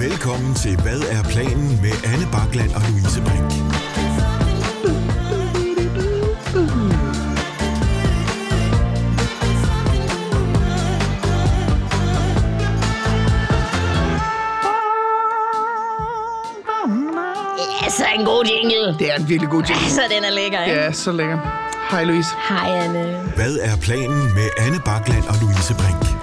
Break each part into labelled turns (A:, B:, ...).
A: Velkommen til Hvad er planen med Anne Bakland og Louise Brink.
B: Ja, så en god jingle.
C: Det er en virkelig god jingle.
B: Så den er lækker, ikke?
C: Ja, så lækker. Hej Louise.
B: Hej, Anne.
A: Hvad er planen med Anne Bakland og Louise Brink?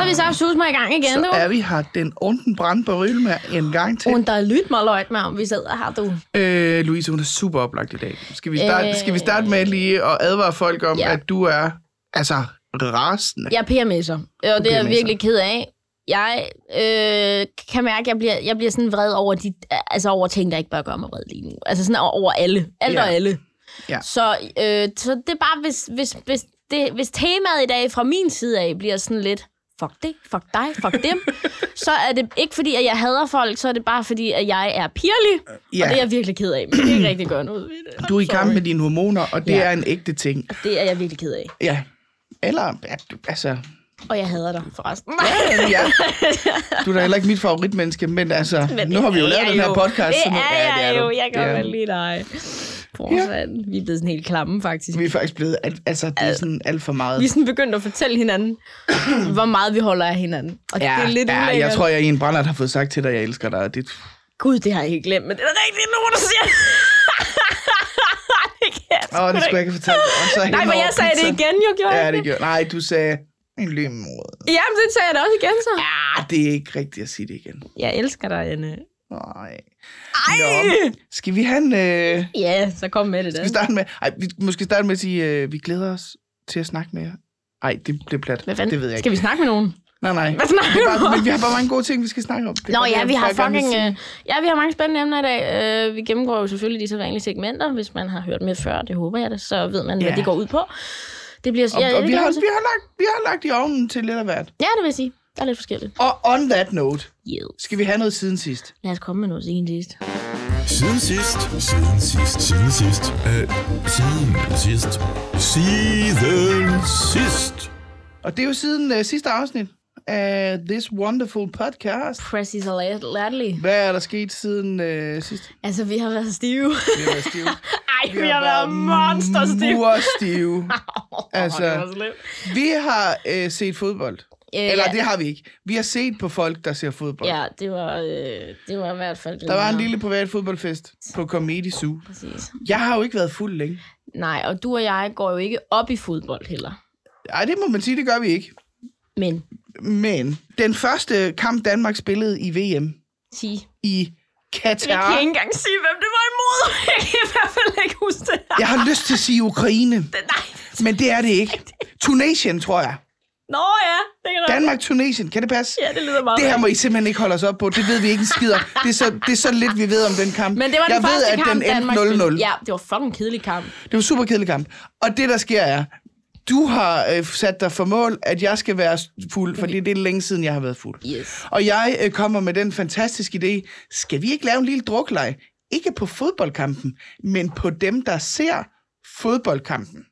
B: Så er vi så sus mig i gang igen,
C: Så
B: du.
C: er vi her den onden brand på røl med en gang til.
B: Und der lyt mig løjt med, om vi sidder her, du.
C: Øh, Louise, hun er super oplagt i dag. Skal vi starte,
B: Øh.
C: skal vi starte med lige at advare folk om,
B: Ja.
C: at du er altså rasende?
B: Jeg er PMS'er, og det er jeg virkelig ked af. Jeg øh, kan mærke, at jeg bliver, jeg bliver sådan vred over, de, altså over ting, der ikke bør gøre mig vred lige nu. Altså sådan over alle. Alt
C: Ja.
B: og alle.
C: Ja.
B: Så, øh, så det er bare, hvis, hvis, hvis, det, hvis temaet i dag fra min side af bliver sådan lidt, fuck det, fuck dig, fuck dem, så er det ikke fordi, at jeg hader folk, så er det bare fordi, at jeg er pirlig,
C: Ja.
B: og det er jeg virkelig ked af. Men det kan ikke rigtig gøre noget ved det.
C: Du er i kamp med dine hormoner, og det
B: Ja.
C: er en ægte ting.
B: Det er jeg virkelig ked af.
C: Ja. Eller, ja, altså...
B: Og jeg hader dig, forresten.
C: Ja. Du er da heller ikke mit favoritmenneske, men altså,
B: Men
C: nu har vi jo
B: det
C: lavet
B: er
C: den her
B: jo-
C: podcast.
B: Det
C: så nu,
B: er
C: ja,
B: jeg
C: du.
B: jo. Jeg kan
C: Det er
B: godt lide dig. Fortsat. Vi er blevet sådan helt klamme, faktisk.
C: Vi er faktisk blevet, al- altså, det er sådan alt for meget.
B: Vi er sådan begyndt at fortælle hinanden, hvor meget vi holder af hinanden. Og
C: Ja,
B: det er lidt
C: ja,
B: ulækkert.
C: jeg tror, jeg i en brændert har fået sagt til dig, at jeg elsker dig. og Det,
B: Gud, det har jeg ikke glemt, men det er der rigtig nogen, der siger. det
C: Åh, det skulle jeg
B: ikke.
C: fortalt. Og så
B: Nej, men jeg sagde det
C: pizzaen.
B: igen, jo, gjorde
C: Ja, det gjorde Nej, du sagde en lymråd.
B: Jamen, det sagde jeg da også igen, så.
C: Ja, det er ikke rigtigt at sige det igen.
B: Jeg elsker dig, Anne.
C: Nej. Nå, skal vi have en... Øh,
B: Ja, så kom med det
C: skal
B: da.
C: vi starte med... Ej, vi måske starte med at sige, øh, vi glæder os til at snakke med jer. Ej, det, er plat.
B: Hvad fanden?
C: Det ved jeg ikke.
B: Skal vi snakke med nogen?
C: Nej, nej.
B: Hvad snakker
C: er
B: om?
C: bare, men vi har bare mange gode ting, vi skal snakke om.
B: Nå ja, vi har fucking... Øh, ja, vi har mange spændende emner i dag. Øh, vi gennemgår jo selvfølgelig de så vanlige segmenter. Hvis man har hørt med før, det håber jeg det, så ved man, hvad
C: Ja.
B: det går ud på. Det bliver...
C: Og,
B: ja,
C: og
B: det
C: vi, har, vi, har lagt, vi har lagt i ovnen til lidt af hvert.
B: Ja, det vil sige. Der er lidt forskelligt.
C: Og on that note,
B: Yeah.
C: skal vi have noget siden sidst.
B: Lad os komme med noget siden sidst.
A: Siden sidst, siden sidst, siden sidst, øh, siden sidst, siden sidst.
C: Og det er jo siden uh, sidste afsnit af This Wonderful Podcast.
B: Press is a latterly.
C: Hvad er der sket siden uh, sidst?
B: Altså, vi har været stive.
C: Vi har været stive.
B: Ej, vi, har været monsterstive.
C: Murstive. Altså,
B: det var slemt.
C: Vi har uh, set fodbold.
B: Øh,
C: Eller
B: ja.
C: det har vi ikke. Vi har set på folk, der ser fodbold.
B: Ja, det var, øh, det var i hvert fald...
C: Der var en lille privat fodboldfest på Comedy Zoo.
B: Præcis.
C: Jeg har jo ikke været fuld længe.
B: Nej, og du og jeg går jo ikke op i fodbold heller.
C: Ej, det må man sige, det gør vi ikke.
B: Men,
C: Men den første kamp, Danmark spillede i VM
B: sig.
C: i
B: Jeg kan
C: Katar.
B: ikke engang sige, hvem det var imod. Jeg kan i hvert fald ikke huske det.
C: Jeg har lyst til at sige Ukraine,
B: Nej.
C: men det er det ikke. Tunesien, tror jeg.
B: Nå ja, det kan da-
C: Danmark, Tunesien. Kan det passe?
B: Ja, det lyder meget
C: Det her må. I simpelthen ikke holde os op på. Det ved vi ikke en skider. Det er så, det er så lidt, vi ved om den kamp.
B: Men det var den
C: jeg
B: første
C: ved, at
B: kamp,
C: den
B: Danmark
C: endte 0-0.
B: spillede. Ja, det var fucking kedelig kamp.
C: Det var super kedelig kamp. Og det, der sker, er, du har øh, sat dig for mål, at jeg skal være fuld, fordi det er længe siden, jeg har været fuld.
B: Yes.
C: Og jeg øh, kommer med den fantastiske idé, skal vi ikke lave en lille drukleg? Ikke på fodboldkampen, men på dem, der ser fodboldkampen.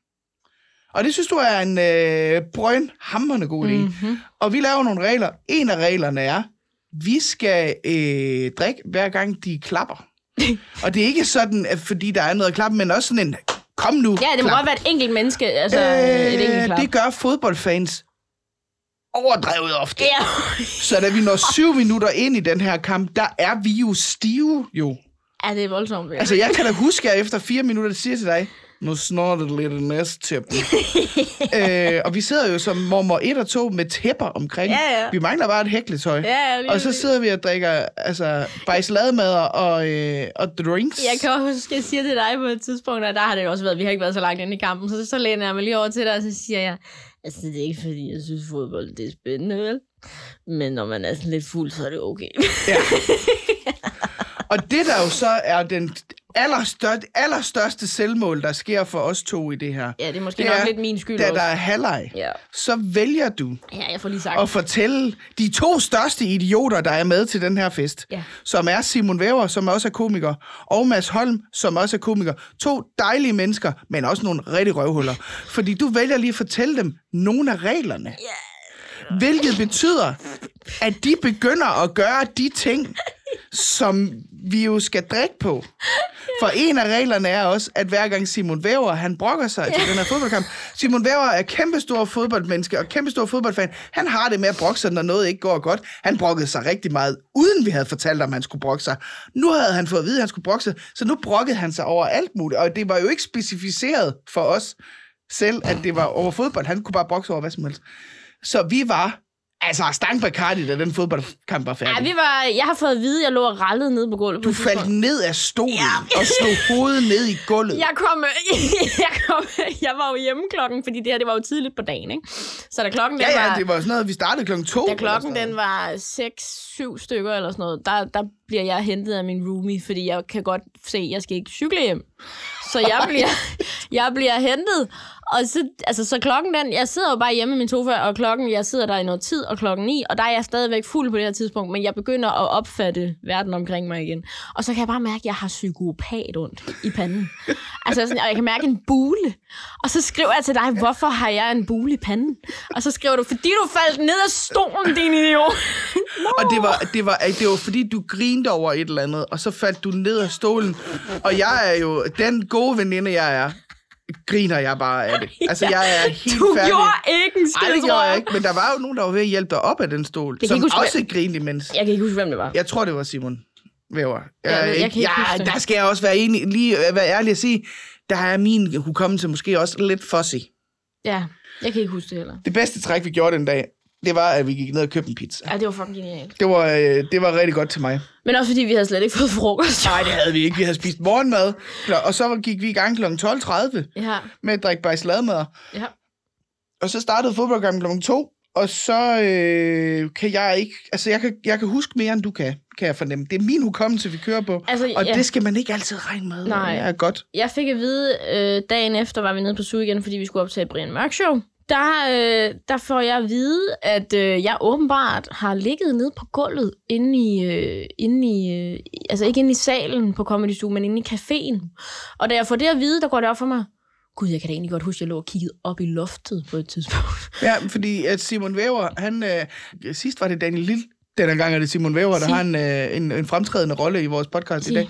C: Og det synes du er en øh, brøn hammerende god idé. Mm-hmm. Og vi laver nogle regler. En af reglerne er, vi skal øh, drikke hver gang de klapper. og det er ikke sådan, at fordi der er noget at klappe, men også sådan en, kom nu,
B: Ja, det må
C: klap.
B: godt være et enkelt menneske. Altså, øh, et enkelt klap.
C: det gør fodboldfans overdrevet ofte.
B: Ja.
C: Så da vi når syv minutter ind i den her kamp, der er vi jo stive jo.
B: ja, det er voldsomt.
C: Altså, jeg kan da huske, at efter fire minutter siger til dig, nu snorter det lidt næste tæppe. øh, og vi sidder jo som mormor 1 og 2 med tæpper omkring.
B: Ja, ja.
C: Vi mangler bare et hækletøj.
B: Ja, ja, lige
C: og så sidder vi og drikker altså, bajslademad og, øh, og drinks.
B: Jeg kan også huske, at jeg siger til dig på et tidspunkt, og der har det jo også været, vi har ikke været så langt inde i kampen, så så læner jeg mig lige over til dig, og så siger jeg, altså det er ikke fordi, jeg synes fodbold det er spændende, vel? Men når man er sådan lidt fuld, så er det okay.
C: Ja. Og det der jo så er den allerstørste, allerstørste selvmål, der sker for os to i det her.
B: Ja, det er måske nok lidt min skyld
C: Da
B: også.
C: der er halvleg,
B: Ja.
C: så vælger du
B: ja, jeg får lige sagt.
C: at fortælle de to største idioter, der er med til den her fest,
B: Ja.
C: som er Simon Væver, som også er komiker, og Mads Holm, som også er komiker. To dejlige mennesker, men også nogle rigtig røvhuller. Fordi du vælger lige at fortælle dem nogle af reglerne. Hvilket betyder, at de begynder at gøre de ting, som vi jo skal drikke på. For en af reglerne er også, at hver gang Simon Væver, han brokker sig til den her fodboldkamp. Simon Væver er kæmpestor fodboldmenneske og kæmpestor fodboldfan. Han har det med at brokke sig, når noget ikke går godt. Han brokkede sig rigtig meget, uden vi havde fortalt om, han skulle brokke sig. Nu havde han fået at vide, at han skulle brokke sig, så nu brokkede han sig over alt muligt. Og det var jo ikke specificeret for os selv, at det var over fodbold. Han kunne bare brokke sig over hvad som helst. Så vi var altså stang Bacardi, da den fodboldkamp var færdig.
B: Ja, vi var, jeg har fået at vide, at jeg lå og rallede nede på gulvet. på
C: Du
B: tidspunkt.
C: faldt ned af stolen ja. og slog hovedet ned i gulvet.
B: Jeg kom, jeg kom, jeg var jo hjemme klokken, fordi det her, det var jo tidligt på dagen, ikke? Så da klokken, den
C: Ja, ja,
B: var,
C: det var sådan noget, vi startede klokken to.
B: da klokken den var 6-7 stykker eller sådan noget, der, der bliver jeg hentet af min roomie, fordi jeg kan godt se, at jeg skal ikke cykle hjem. Så jeg bliver, jeg bliver hentet, og så, altså, så klokken den, jeg sidder jo bare hjemme i min sofa, og klokken, jeg sidder der i noget tid, og klokken 9, og der er jeg stadigvæk fuld på det her tidspunkt, men jeg begynder at opfatte verden omkring mig igen. Og så kan jeg bare mærke, at jeg har psykopat ondt i panden. Altså, sådan, og jeg kan mærke en bule. Og så skriver jeg til dig, hvorfor har jeg en bule i panden? Og så skriver du, fordi du faldt ned af stolen, din idiot.
C: Og det var, det, var, det var fordi, du grinede over et eller andet, og så faldt du ned af stolen. Og jeg er jo den gode veninde, jeg er, griner jeg bare af det. Altså, jeg er helt
B: Du
C: færdig.
B: gjorde ikke en skid,
C: Nej, det gjorde jeg
B: jeg.
C: ikke, men der var jo nogen, der var ved at hjælpe dig op af den stol,
B: kan
C: som
B: huske,
C: også grinede imens.
B: Jeg kan ikke huske, hvem det var.
C: Jeg tror, det var Simon Væver.
B: Ja, jeg kan ikke
C: ja,
B: huske
C: der skal jeg også være, enig, lige være ærlig at sige, der er min hukommelse måske også lidt fuzzy.
B: Ja, jeg kan ikke huske det heller.
C: Det bedste træk, vi gjorde den dag, det var, at vi gik ned og købte en pizza.
B: Ja, det var fucking genialt.
C: Det var, øh, det var rigtig godt til mig.
B: Men også fordi vi havde slet ikke fået frokost.
C: Nej, det havde vi ikke. Vi havde spist morgenmad, og så gik vi i gang kl. 12.30
B: Ja,
C: med at drikke bajsladmad.
B: ja.
C: Og så startede fodboldkampen kl. 2, og så øh, kan jeg ikke... Altså, jeg kan, jeg kan huske mere, end du kan, kan jeg fornemme. Det er min hukommelse, vi kører på,
B: Altså,
C: og
B: ja.
C: det skal man ikke altid regne med.
B: Nej.
C: Det er godt.
B: Jeg fik at vide, øh, dagen efter var vi nede på SU igen, fordi vi skulle optage Brian Mørk Show. Der, øh, der får jeg at vide, at øh, jeg åbenbart har ligget nede på gulvet inde i, øh, inde i øh, altså ikke inde i salen på Comedy Zoo, men inde i caféen. Og da jeg får det at vide, der går det op for mig, gud, jeg kan da egentlig godt huske, at jeg lå og kiggede op i loftet på et tidspunkt.
C: Ja, fordi at Simon Væver, han... Øh, sidst var det Daniel Lille. Denne gang er det Simon Væver, der
B: Sig.
C: har en, øh, en, en fremtrædende rolle i vores podcast
B: Sig.
C: i dag.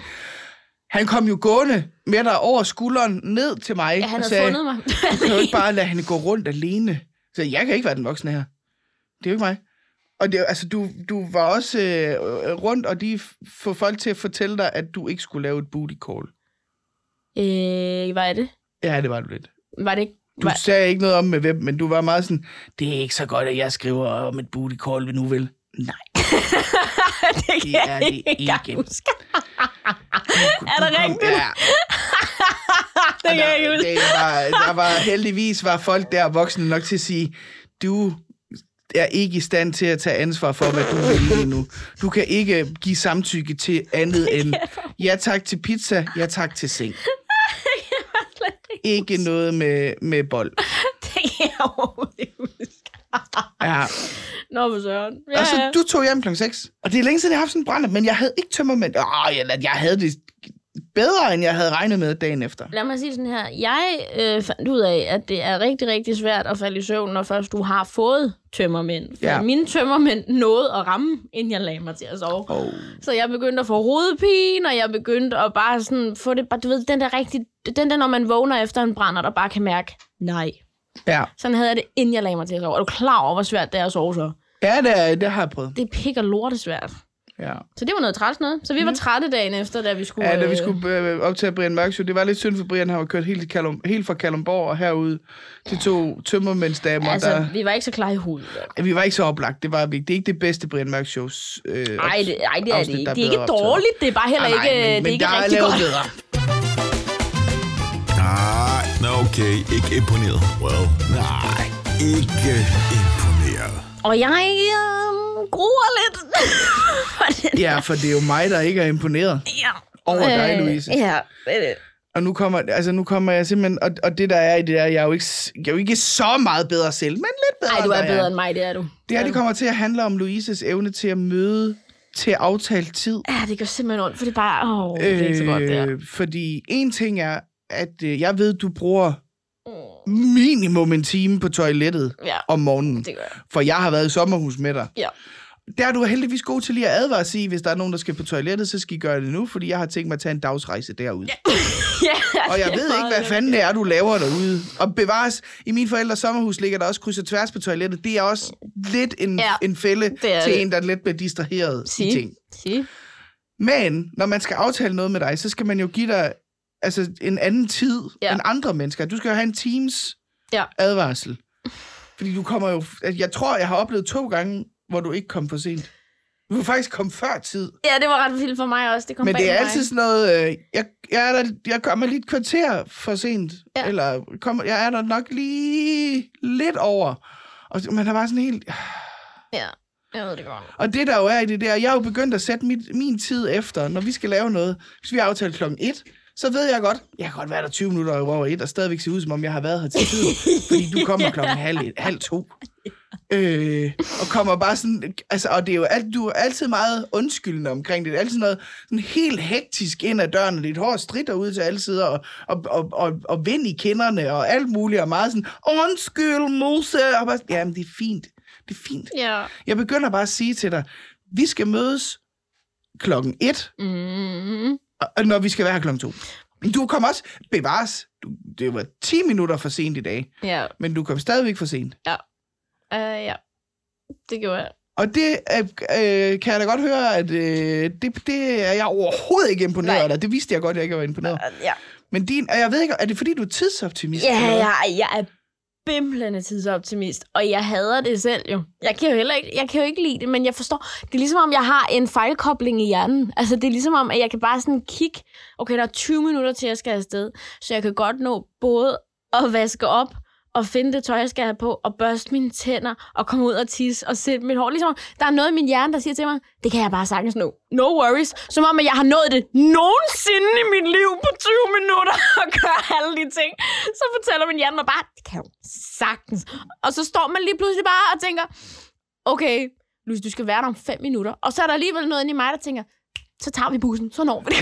C: Han kom jo gående med dig over skulderen ned til mig
B: Ja, han
C: og
B: havde
C: sagde,
B: fundet mig.
C: du kan jo ikke bare lade hende gå rundt alene. Så jeg kan ikke være den voksne her. Det er jo ikke mig. Og det, altså, du, du var også øh, rundt, og de får folk til at fortælle dig, at du ikke skulle lave et booty call.
B: øh, hvad er det?
C: Ja, det var du lidt.
B: Var det ikke?
C: Du
B: Var,
C: sagde ikke noget om med hvem, men du var meget sådan, det er ikke så godt, at jeg skriver om et booty call, vi nu vil. Nej,
B: det
C: det er det
B: ikke
C: ikke.
B: huske.
C: du,
B: Er det rigtigt?
C: Ja,
B: Det kan jeg ikke
C: der,
B: huske.
C: var, der var heldigvis var folk der voksne nok til at sige, du er ikke i stand til at tage ansvar for, hvad du vil lige nu. Du kan ikke give samtykke til andet end ja tak til pizza, ja tak til seng. Ikke noget med, med bold.
B: Det kan jeg overhovedet.
C: Ja.
B: Nå, for søren. Ja,
C: Og så
B: ja.
C: du tog hjem kl. 6. Og det er længe siden, jeg har haft sådan en brænder, men jeg havde ikke tømmermænd. Åh, jeg, jeg havde det bedre, end jeg havde regnet med dagen efter.
B: Lad mig sige sådan her. Jeg øh, fandt ud af, at det er rigtig, rigtig svært at falde i søvn, når først du har fået tømmermænd. For
C: Ja.
B: mine tømmermænd nåede at ramme, inden jeg lagde mig til at sove.
C: Oh.
B: Så jeg begyndte at få hovedpine, og jeg begyndte at bare sådan få det, bare, du ved, den der rigtig, den der, når man vågner efter en brænder, der bare kan mærke, nej.
C: Ja.
B: Sådan havde jeg det, inden jeg lagde mig til at sove. Er du klar over, hvor svært det er at sove så?
C: Ja, det, er, det har jeg prøvet.
B: Det er pik og lortesvært.
C: Ja.
B: Så det var noget træls noget. Så vi var trætte dagen efter, da vi skulle...
C: Ja, da vi
B: øh,
C: skulle øh, optage Brian Mørk Show, det var lidt synd for Brian, han var kørt helt, Kalum, helt fra Kalumborg og herud til to tømmermændsdamer,
B: Altså,
C: der...
B: vi var ikke så klar i hovedet.
C: Vi var ikke så oplagt. Det, var, vi- det er ikke det bedste Brian Mørk Shows øh,
B: Nej, det, ej, det er det ikke. Det er ikke dårligt, det er bare heller
C: Nej,
B: ikke,
C: nej, men,
B: det er
C: men
B: ikke rigtig godt.
C: bedre.
A: Nej, nå okay, ikke imponeret. Well, nej, ikke imponeret.
B: Og jeg øh, gruer lidt. for.
C: Ja, for det er jo mig, der ikke er imponeret
B: Ja.
C: over dig, Louise.
B: Ja, øh,
C: Og nu kommer, altså nu kommer jeg simpelthen, og, og det der er i det der, jeg er jo ikke, jeg er jo ikke så meget bedre selv, men lidt bedre
B: ej, du er bedre end mig, det er du.
C: Det her, det kommer til at handle om Louises evne til at møde til aftalt tid.
B: Ja, det gør simpelthen ondt, for det er bare... Åh, det er ikke så godt, det her.
C: Øh, fordi en ting er, at øh, jeg ved, du bruger
B: Mm.
C: minimum en time på toilettet
B: Ja,
C: om morgenen.
B: det gør jeg.
C: For jeg har været i sommerhus med dig.
B: Ja.
C: Der er du heldigvis god til lige at advare og sige, hvis der er nogen, der skal på toilettet, så skal I gøre det nu, fordi jeg har tænkt mig at tage en dagsrejse derud. Ja.
B: ja,
C: Og jeg ved ikke, hvad fanden det er, du laver derude. Og bevares, i min forældres sommerhus ligger der også kryds og tværs på toilettet. Det er også lidt en,
B: Ja,
C: en fælde til
B: det.
C: en, der lidt bliver distraheret i
B: Sige.
C: ting.
B: Sige.
C: Men når man skal aftale noget med dig, så skal man jo give dig altså, en anden tid
B: Ja.
C: end andre mennesker. Du skal jo have en teams
B: Ja.
C: advarsel. Fordi du kommer jo... Jeg tror, jeg har oplevet to gange, hvor du ikke kom for sent. Du kan faktisk komme før tid.
B: Ja, det var ret vildt for mig også. Det kom
C: Men det er
B: mig.
C: altid sådan noget... Øh, jeg, jeg, er der, jeg kommer lige et kvarter for sent.
B: Ja.
C: Eller kommer, jeg er der nok lige lidt over. Og man har bare sådan helt...
B: Ja, jeg ved det godt.
C: Og det der jo er i det der, jeg er jo begyndt at sætte mit, min tid efter, når vi skal lave noget. Hvis vi aftalt klokken 1, så ved jeg godt, jeg kan godt være der 20 minutter over 1, og stadigvæk se ud, som om jeg har været her til tiden. fordi du kommer klokken halv, et, halv to. Øh, og kommer bare sådan, altså, og det er jo alt, du er altid meget undskyldende omkring det. Det er altid noget sådan helt hektisk ind ad døren, og dit hår stritter ud til alle sider, og, og, og, og, og vind i kinderne, og alt muligt, og meget sådan, undskyld, Mose, og bare, jamen, det er fint. Det er fint.
B: Ja.
C: Jeg begynder bare at sige til dig, vi skal mødes klokken 1,
B: Mm-hmm.
C: Når vi skal være her klokken 2. Du kom også, bevares, du, det var 10 minutter for sent i dag,
B: Ja.
C: men du kom stadigvæk for sent.
B: Uh, ja. Det gjorde jeg.
C: Og det øh, øh, kan jeg da godt høre, at øh, det, det er jeg overhovedet ikke imponeret af. Det vidste jeg godt, jeg ikke var imponeret.
B: Uh, ja.
C: Men din, og jeg ved ikke, er det fordi, du er tidsoptimist?
B: Ja, jeg, jeg er bimlende tidsoptimist, og jeg hader det selv jo. Jeg kan jo heller ikke, jeg kan jo ikke lide det, men jeg forstår, det er ligesom om, jeg har en fejlkobling i hjernen. Altså, det er ligesom om, at jeg kan bare sådan kigge, okay, der er 20 minutter til, jeg skal afsted, så jeg kan godt nå både at vaske op, og finde det tøj, jeg skal have på, og børste mine tænder, og komme ud og tisse, og sætte mit hår. Ligesom, om, der er noget i min hjerne, der siger til mig, det kan jeg bare sagtens nå. No worries. Som om, at jeg har nået det nogensinde i mit liv på 20 minutter, og gøre alle de ting. Så fortæller min hjerne mig bare, det kan jo sagtens. Og så står man lige pludselig bare og tænker, okay, Louise, du skal være der om 5 minutter. Og så er der alligevel noget inde i mig, der tænker, så tager vi bussen, så når vi det.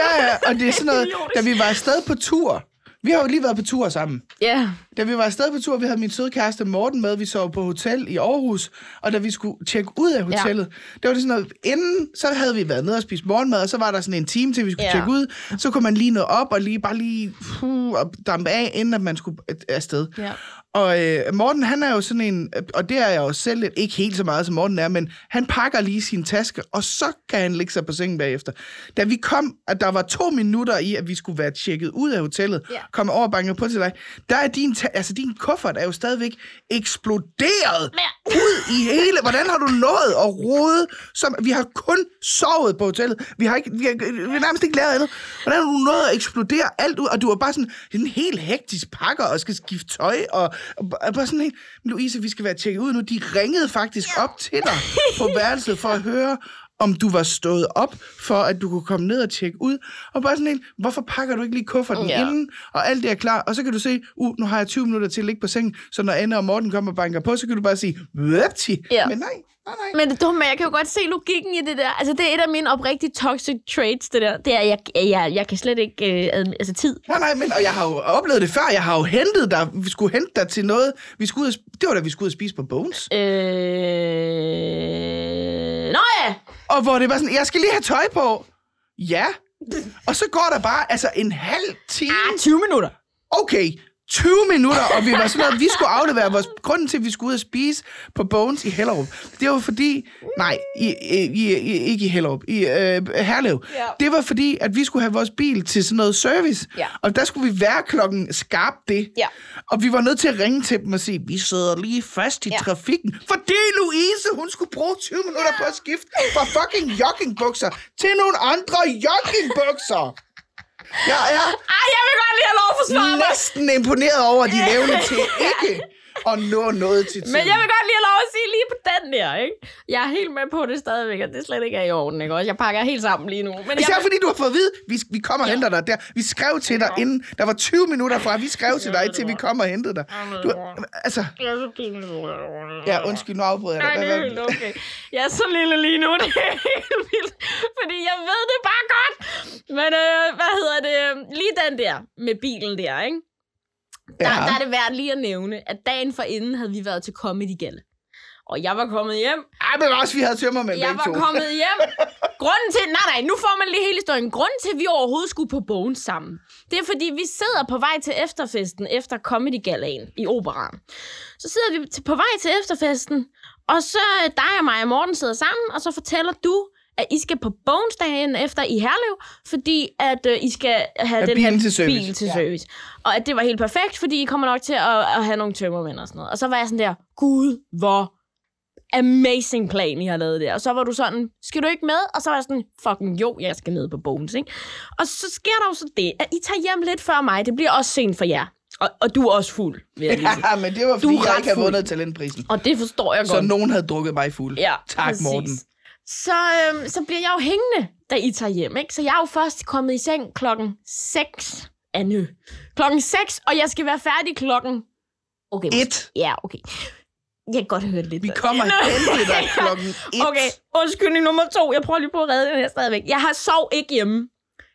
C: Ja, ja, og det er sådan noget, da vi var afsted på tur. Vi har jo lige været på tur sammen.
B: Ja,
C: Da vi var afsted på tur, vi havde min søde kæreste Morten med, vi sov på hotel i Aarhus, og da vi skulle tjekke ud af hotellet, ja. der var det sådan noget, inden, så havde vi været nede og spist morgenmad, og så var der sådan en time til, vi skulle
B: ja.
C: tjekke ud, så kunne man lige nå op og lige bare lige puh, og dampe af, inden at man skulle øh, afsted.
B: ja.
C: Og øh, Morten, han er jo sådan en, øh, og det er jeg jo selv lidt, ikke helt så meget som Morten er, men han pakker lige sin taske, og så kan han lægge sig på sengen bagefter. Da vi kom, at der var to minutter i, at vi skulle være tjekket ud af hotellet,
B: Ja.
C: komme over og banke på til dig, der er din, ta- altså din kuffert er jo stadigvæk eksploderet
B: Men-
C: ud i hele, hvordan har du nået at rode, som, vi har kun sovet på hotellet, vi har, ikke, vi har, vi har nærmest ikke lavet andet, hvordan har du nået at eksplodere alt ud, og du var bare sådan en helt hektisk pakker, og skal skifte tøj, og, og, og bare sådan helt, Louise, vi skal være tjekket ud nu, de ringede faktisk op til dig på værelset for at høre, om du var stået op, for at du kunne komme ned og tjekke ud. Og bare sådan en, hvorfor pakker du ikke lige kufferten
B: Ja.
C: inden, og alt det er klar. Og så kan du se, uh, nu har jeg 20 minutter til at ligge på sengen, så når Anne og Morten kommer og banker på, så kan du bare sige, Vøpti.
B: Ja.
C: Men nej, nej, nej.
B: Men det dumme jeg kan jo godt se logikken i det der. Altså, det er et af mine oprigtige toxic traits, det der. Det er, jeg, jeg, jeg kan slet ikke... Øh, altså, tid.
C: Nej, nej, men og jeg har jo oplevet det før. Jeg har jo hentet dig. Vi skulle hente dig til noget. Vi skulle ud det var da, vi skulle ud og spise på Bones.
B: Øh...
C: Og hvor det var sådan, jeg skal lige have tøj på. Ja. Og så går der bare altså en halv time.
B: Ah, 20 minutter.
C: Okay, 20 minutter, og vi var sådan noget, vi skulle aflevere vores... Grunden til, at vi skulle ud og spise på Bones i Hellerup, det var fordi... Nej, i, i, i, ikke i Hellerup, i øh, Herlev.
B: Ja.
C: Det var fordi, at vi skulle have vores bil til sådan noget service.
B: Ja.
C: Og der skulle vi være klokken skarp det.
B: Ja.
C: Og vi var nødt til at ringe til dem og sige, vi sidder lige fast i
B: ja.
C: trafikken. Fordi Louise, hun skulle bruge 20 minutter på at skifte fra fucking joggingbukser til nogle andre joggingbukser. Jeg er
B: Ej, jeg vil godt lige have lov at forsvare mig.
C: næsten imponeret over din evne til ikke at nå noget til tiden.
B: Men jeg vil godt lige have lov at sige lige på den der, ikke? Jeg er helt med på det stadigvæk, og det slet ikke er i orden, ikke? Også jeg pakker helt sammen lige nu. Men
C: Især
B: jeg,
C: fordi du har fået at vide, vi, vi kommer og henter dig der. Vi skrev til dig inden, der var 20 minutter fra, vi skrev til dig, til vi kommer og hentede dig. Du, altså, ja, undskyld, nu afbryder jeg
B: Nej,
C: dig.
B: det er helt okay. Jeg er så lille lige nu, det er helt vildt. Fordi jeg ved det bare godt. Men øh, hvad hedder det? Lige den der med bilen der, ikke? Der, der er det værd lige at nævne, at dagen for inden havde vi været til Comedy Gala. Og jeg var kommet hjem.
C: Ej, men også, vi havde tømmermænd
B: Jeg
C: begge
B: var
C: to.
B: kommet hjem. Grunden til... Nej, nej, nu får man lige hele historien. Grunden til, at vi overhovedet skulle på bogen sammen, det er, fordi vi sidder på vej til efterfesten efter Comedy Galaen i operan. Så sidder vi på vej til efterfesten, og så øh, dig og mig og Morten sidder sammen, og så fortæller du, at I skal på Bones dagen efter i Herlev, fordi at øh, I skal have
C: Ja,
B: den
C: bilen
B: her
C: til service.
B: bil til
C: Ja.
B: service. Og at det var helt perfekt, fordi I kommer nok til at, at have nogle tømmermænd og sådan noget. Og så var jeg sådan der, gud, hvor amazing plan, I har lavet der. Og så var du sådan, skal du ikke med? Og så var jeg sådan, fucking jo, jeg skal med på Bones, ikke? Og så sker der jo så det, at I tager hjem lidt før mig. Det bliver også sent for jer. Og, og du er også fuld, vil jeg lige sige.
C: Ja, men det var,
B: Du
C: fordi
B: er
C: jeg ikke havde vundet talentprisen.
B: Og det forstår jeg
C: Så
B: godt.
C: nogen havde drukket mig fuld.
B: Ja,
C: Tak,
B: præcis.
C: Morten.
B: Så, øhm, så bliver jeg jo hængende, da I tager hjem, ikke? Så jeg er jo først kommet i seng klokken 6 af nø. Klokken 6, og jeg skal være færdig klokken... Okay, måske-
C: Et.
B: Ja, okay. Jeg kan godt høre det lidt.
C: Vi kommer hen til dig klokken et.
B: Okay, undskyldning nummer to. Jeg prøver lige på at redde den her stadigvæk. Jeg har sov ikke hjemme.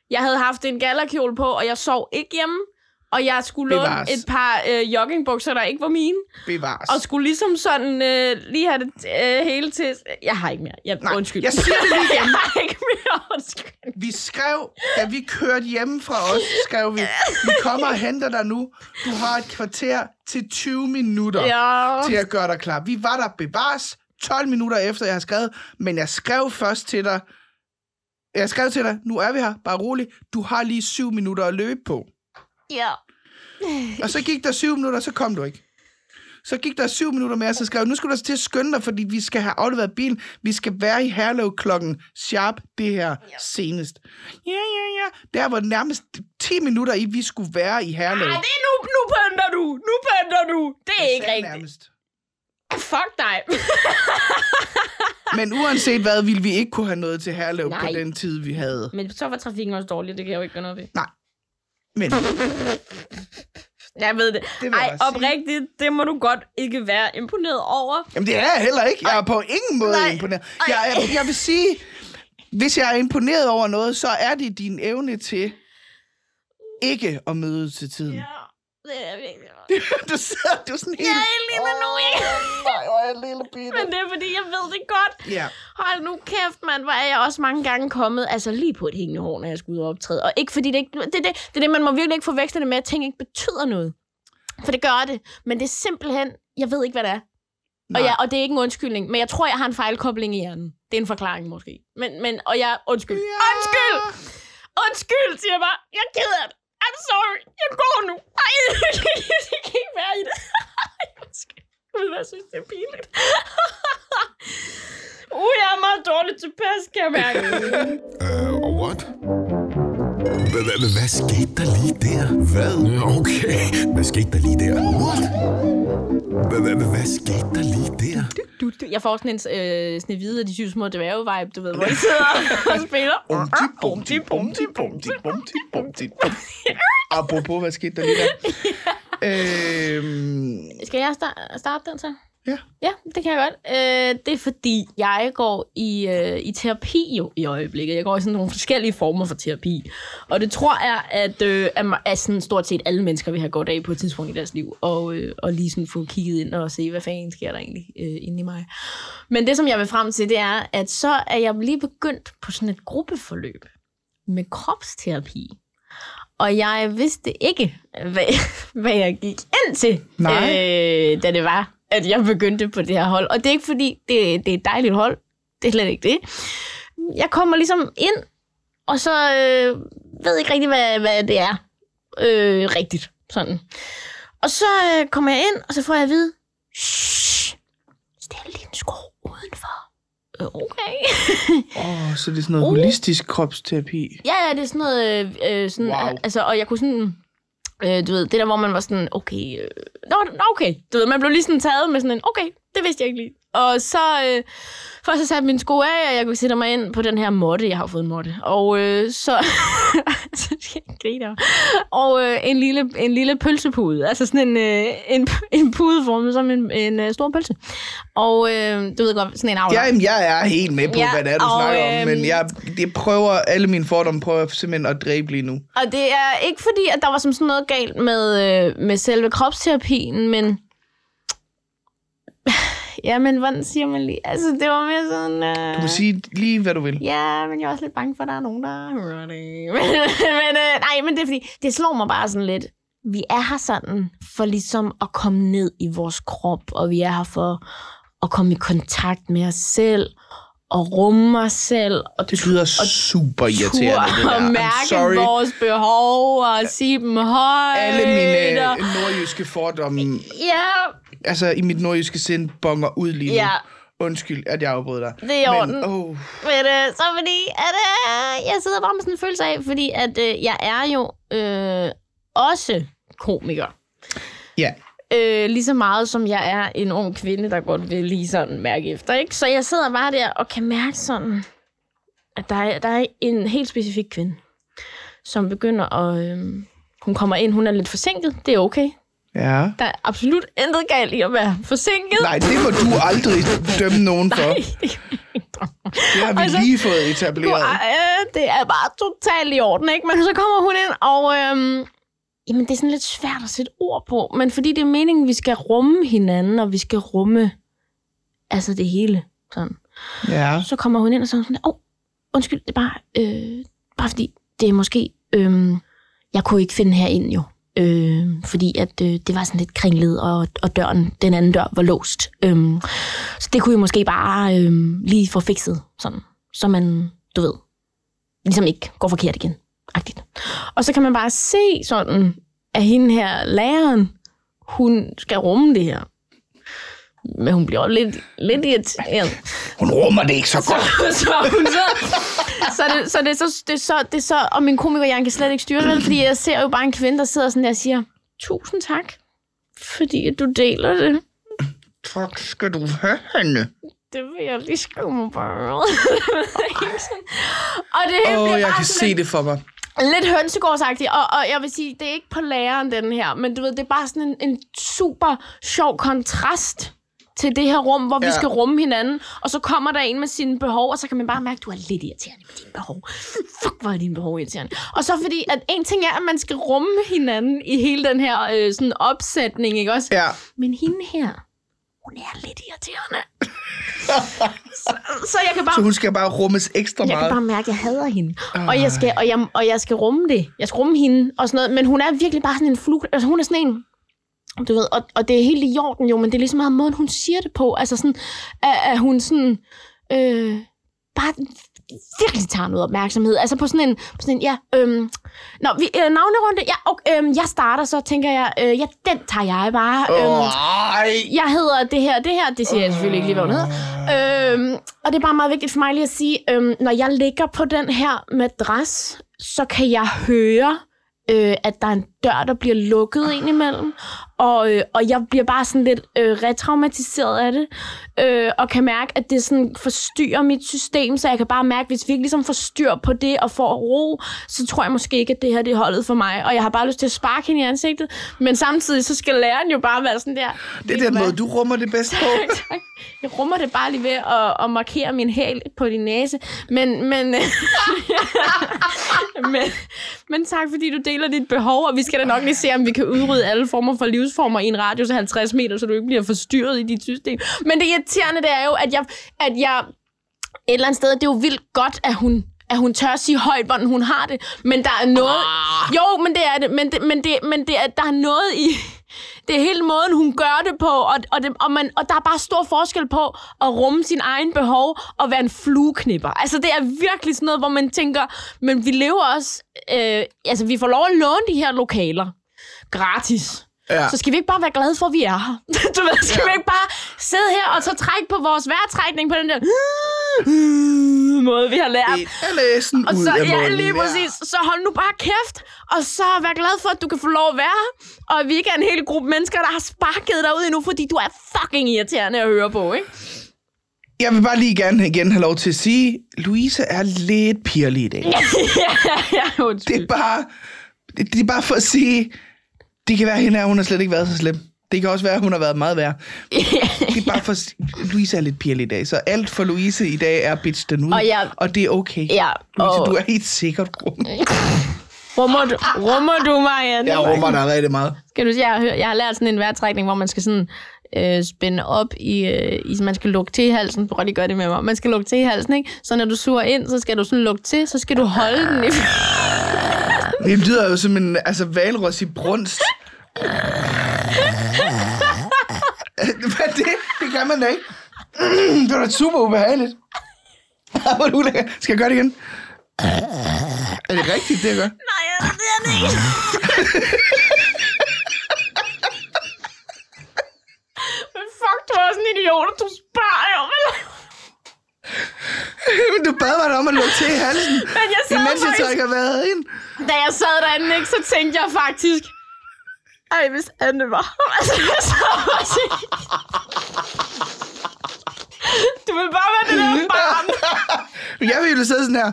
B: Jeg havde haft en gallerkjole på, og jeg sov ikke hjemme. Og jeg skulle låne
C: Bevares.
B: et par øh, joggingbukser, der ikke var mine.
C: Bevares.
B: Og skulle ligesom sådan øh, lige have det øh, hele til... Jeg har ikke mere. Jeg,
C: Nej,
B: undskyld.
C: jeg siger det lige igen.
B: jeg har ikke mere. Undskyld.
C: Vi skrev, da vi kørte hjemme fra os, skrev vi, vi kommer og henter dig nu. Du har et kvarter til 20 minutter
B: Ja.
C: til at gøre dig klar. Vi var der bevares 12 minutter efter, jeg har skrevet, men jeg skrev først til dig, jeg skrev til dig, nu er vi her, bare rolig, du har lige 7 minutter at løbe på.
B: Ja.
C: Og så gik der 7 minutter, så kom du ikke. Så gik der 7 minutter mere, så skrev jeg, nu skal du altså til at skynde dig, fordi vi skal have afleveret bilen. Vi skal være i Herlev klokken sharp det her ja. senest. Ja, ja, ja. Der var nærmest 10 minutter i, vi skulle være i Herlev.
B: Ej, det er nu, nu pønter du. Nu pønter du. Det er ikke
C: Sagde
B: rigtigt.
C: nærmest.
B: Fuck dig.
C: Men uanset hvad, ville vi ikke kunne have noget til Herlev
B: Nej.
C: på den tid, vi havde.
B: Men så var trafikken også dårlig. Det kan jeg jo ikke gøre noget ved.
C: Men
B: Jeg ved det.
C: Det jeg
B: Ej, oprigtigt, det må du godt ikke være imponeret over.
C: Jamen, det er jeg heller ikke. Jeg er på ingen måde
B: Nej.
C: imponeret. Jeg, er, jeg vil sige, hvis jeg er imponeret over noget, så er det din evne til ikke at møde til tiden.
B: Ja.
C: Du sidder, du er sådan helt...
B: Jeg er helt lille nu, ikke?
C: Nej, hvor er jeg lille bitte.
B: Men det er, fordi jeg ved det godt.
C: Ja.
B: Hold nu kæft, mand. Hvor er jeg også mange gange kommet, altså lige på et hængende hår, når jeg skulle ud og optræde. Og ikke fordi det ikke... Det, det, det det, man må virkelig ikke forveksle det med, at ting ikke betyder noget. For det gør det. Men det er simpelthen... Jeg ved ikke, hvad det er. Og,
C: Nej.
B: jeg, og det er ikke en undskyldning, men jeg tror, jeg har en fejlkobling i hjernen. Det er en forklaring måske. Men, men og jeg... Undskyld.
C: Ja.
B: Undskyld! Undskyld, siger jeg bare. Jeg er ked af det. I'm sorry. Jeg går nu. Ej, jeg kan ikke være i det. Ej, Gud, hvad synes, det er pinligt. uh, jeg er meget dårligt tilpas, kan jeg mærke.
A: Uh, what? Hva- hva- hva- Hvad skete der lige der? Hvad? Okay, hvad skete der lige der? What? Hva- hva- hva- Hvad skete der lige der?
B: Du, du, jeg får sådan en øh, snevide af de syv små dværge-vibe, du ved, hvor de sidder og spiller.
C: Umti, bumti, bumti, bumti, bumti, bumti. Apropos, hvad skete der lige der? øhm,
B: Skal jeg starte, starte den så?
C: Ja.
B: Ja, det kan jeg godt. Øh, det er fordi, jeg går i, øh, i terapi jo i øjeblikket. Jeg går i sådan nogle forskellige former for terapi. Og det tror jeg, at, øh, at, at sådan stort set alle mennesker vil have godt af på et tidspunkt i deres liv. Og, øh, og lige sådan få kigget ind og se, hvad fanden sker der egentlig øh, inde i mig. Men det, som jeg vil frem til, det er, at så er jeg lige begyndt på sådan et gruppeforløb med kropsterapi. Og jeg vidste ikke, hvad, hvad jeg gik ind til,
C: Nej.
B: Øh, da det var, at jeg begyndte på det her hold. Og det er ikke fordi, det, det er et dejligt hold. Det er slet ikke det. Jeg kommer ligesom ind, og så øh, ved ikke rigtig, hvad, hvad det er øh, rigtigt. Sådan. Og så øh, kommer jeg ind, og så får jeg at vide, Shh, stil en sko udenfor. Øh, okay.
C: Åh, oh, så det er sådan noget holistisk kropsterapi.
B: Ja, ja, det er sådan noget... Øh, øh, sådan,
C: wow.
B: Altså, og jeg kunne sådan... Øh, du ved, det der, hvor man var sådan, okay... Øh, nå, okay. Du ved, man blev lige sådan taget med sådan en, okay, det vidste jeg ikke lige. Og så, øh, først så satte min sko af, og jeg kunne sætte mig ind på den her måtte. Jeg har fået en måtte. Og øh, så... så skal jeg grine. Og øh, en, lille, en lille pølsepude. Altså sådan en, øh, en, en pude formet som en, en øh, stor pølse. Og øh, du ved godt, sådan en avler.
C: Ja, jamen, jeg er helt med på,
B: Ja,
C: hvad det er, du
B: og,
C: snakker om,
B: øhm,
C: men jeg, det prøver, alle mine fordomme prøver jeg simpelthen at dræbe lige nu.
B: Og det er ikke fordi, at der var som sådan noget galt med, øh, med selve kropsterapien, men... Ja, men hvordan siger man lige? Altså, det var mere sådan... Øh...
C: Du må sige lige, hvad du vil.
B: Ja, men jeg er også lidt bange for, at der er nogen, der hører det. Men, men øh, nej, men det er fordi, det slår mig bare sådan lidt. Vi er her sådan for ligesom at komme ned i vores krop, og vi er her for at komme i kontakt med os selv, og rumme os selv, og
C: Det lyder super irriterende, det der.
B: og mærke
C: sorry.
B: vores behov og sige dem højt.
C: Alle mine
B: og-
C: nordjyske fordomme,
B: Ja,
C: altså i mit nordjyske sind, bonger ud lige nu.
B: Ja.
C: Undskyld, at jeg afbrød dig.
B: Det er i orden.
C: Men, oh,
B: men øh, så fordi, at øh, jeg sidder bare med sådan en følelse af, fordi at øh, jeg er jo øh, også komiker.
C: ja.
B: Øh, lige så meget som jeg er en ung kvinde, der godt vil lige sådan mærke efter. Ikke? Så jeg sidder bare der og kan mærke sådan, at der er, der er en helt specifik kvinde, som begynder at... Øh, hun kommer ind, hun er lidt forsinket. Det er okay.
C: Ja.
B: Der er absolut intet galt i at være forsinket.
C: Nej, det må du aldrig dømme nogen for.
B: Nej.
C: Det har vi
B: Altså,
C: lige fået etableret.
B: Øh, det er bare totalt i orden, ikke? Men så kommer hun ind, og øhm, jamen, det er sådan lidt svært at sætte ord på. Men fordi det er meningen, vi skal rumme hinanden, og vi skal rumme altså det hele. Sådan.
C: Ja.
B: Så kommer hun ind og så sådan, åh, oh, undskyld, det er bare, øh, bare fordi, det er måske, øh, jeg kunne ikke finde herind jo. Øh, fordi at øh, det var sådan lidt kringlet, og, og døren, den anden dør var låst. Øh, så det kunne jeg måske bare øh, lige få fikset, sådan, så man, du ved, ligesom ikke går forkert igen. Agtigt. Og så kan man bare se sådan, at hende her læreren, hun skal rumme det her. Men hun bliver lidt, lidt irriteret.
C: Hun rummer det ikke så godt.
B: så, hun så, så, det, så, det, så, det, så, det så, og min komikerhjerne kan slet ikke styre det, fordi jeg ser jo bare en kvinde, der sidder sådan der og siger, tusind tak, fordi du deler det.
C: Tak skal du have, Hanne.
B: Det vil jeg lige skrive mig øret. og det hele
C: oh, jeg
B: bare
C: kan se det for mig.
B: lidt hønsegårdsagtigt, og, og jeg vil sige, det er ikke på læreren, den her, men du ved, det er bare sådan en, en super sjov kontrast til det her rum, hvor ja. vi skal rumme hinanden, og så kommer der en med sine behov, og så kan man bare mærke, at du er lidt irriterende med dine behov. Fuck, hvor er dine behov irriterende. Og så fordi, at en ting er, at man skal rumme hinanden i hele den her øh, sådan opsætning, ikke også?
C: Ja.
B: Men hende her, hun er lidt irriterende. så, så jeg kan bare
C: Så hun skal bare rummes ekstra
B: jeg kan
C: meget.
B: bare mærke, at jeg hader hende. Og jeg, skal, og, jeg, og jeg skal rumme det. Jeg skal rumme hende og sådan noget. Men hun er virkelig bare sådan en flug. Altså hun er sådan en... Du ved, og, og det er helt i orden jo, men det er ligesom meget måden, hun siger det på. Altså sådan, at, at hun sådan... Øh, bare virkelig tager noget opmærksomhed. Altså på sådan en, på sådan en ja, øhm, Nå, vi, øh, navnerunde, ja, okay, øhm, jeg starter, så tænker jeg, øh, ja, den tager jeg bare. Øhm, jeg hedder det her, det her, det siger jeg selvfølgelig ikke lige, hvad hun hedder. Øhm, og det er bare meget vigtigt for mig lige at sige, øhm, når jeg ligger på den her madras, så kan jeg høre, øh, at der er en dør, der bliver lukket ind imellem. Og, øh, og jeg bliver bare sådan lidt øh, retraumatiseret af det. Øh, og kan mærke, at det sådan forstyrrer mit system, så jeg kan bare mærke, hvis vi ikke ligesom får styr på det og får ro, så tror jeg måske ikke, at det her det er holdet for mig. Og jeg har bare lyst til at sparke hende i ansigtet. Men samtidig så skal læreren jo bare være sådan der.
C: Det er den måde, du rummer det bedst på.
B: Jeg rummer det bare lige ved at, at markere min hæl på din næse. Men, men, men, men tak, fordi du deler dit behov, og vi skal da nok lige se, om vi kan udrydde alle former for livsformer i en radius af 50 meter, så du ikke bliver forstyrret i dit system. Men det irriterende, det er jo, at jeg, at jeg et eller andet sted, det er jo vildt godt, at hun at hun tør sige højt, hvordan hun har det. Men der er noget... Jo, men det er det. Men, det, men, det, men det er, der er noget i... Det er hele måden, hun gør det på, og, og, det, og, man, og der er bare stor forskel på at rumme sin egen behov og være en flueknipper. Altså, det er virkelig sådan noget, hvor man tænker, men vi lever også... Øh, altså, vi får lov at låne de her lokaler gratis.
C: Ja.
B: Så skal vi ikke bare være glade for, at vi er her? du ved, skal ja. vi ikke bare sidde her og så trække på vores vejrtrækning på den der... måde, vi har lært.
C: Det
B: Og
C: ud
B: så,
C: af
B: ja, lige præcis. Så hold nu bare kæft, og så vær glad for, at du kan få lov at være her, og at vi ikke er en hel gruppe mennesker, der har sparket dig ud endnu, fordi du er fucking irriterende at høre på, ikke?
C: Jeg vil bare lige gerne igen have lov til at sige, Louise er lidt pirlig i dag.
B: ja, ja,
C: Det
B: undskyld.
C: er bare, det, det er bare for at sige, det kan være, at hende her, hun har slet ikke været så slem. Det kan også være, at hun har været meget værre. Det er bare for at sige, Louise er lidt pirlig i dag, så alt for Louise i dag er bitch den ud,
B: Og jeg-
C: og det er okay.
B: Ja,
C: Louise,
B: og-
C: du er helt sikkert rum.
B: Rummer du, rummer du mig?
C: Jeg rummer dig rigtig meget.
B: Skal du se, jeg har, jeg har lært sådan en vejrtrækning, hvor man skal sådan øh, spænde op i, øh, i, man skal lukke til halsen. Prøv lige gøre det med mig. Man skal lukke til halsen, ikke? Så når du suger ind, så skal du sådan lukke til, så skal du holde den i...
C: Det lyder jo som en altså, valros i brunst. Hvad er det? Det kan man da ikke. Det var da super ubehageligt. Hvor ulækkert. Skal jeg gøre det igen? Er det rigtigt, det jeg gør?
B: Nej, det er det ikke. Men fuck, du er også en idiot, og du spørger jo.
C: Men du bad mig om at lukke til i halsen,
B: Men jeg sad
C: imens jeg
B: faktisk-
C: trækker vejret ind.
B: Da jeg sad derinde, ikke, så tænkte jeg faktisk... Ej, hvis Anne var... Altså, jeg sad Du vil bare være det der barn.
C: Jeg ville sidde sådan her.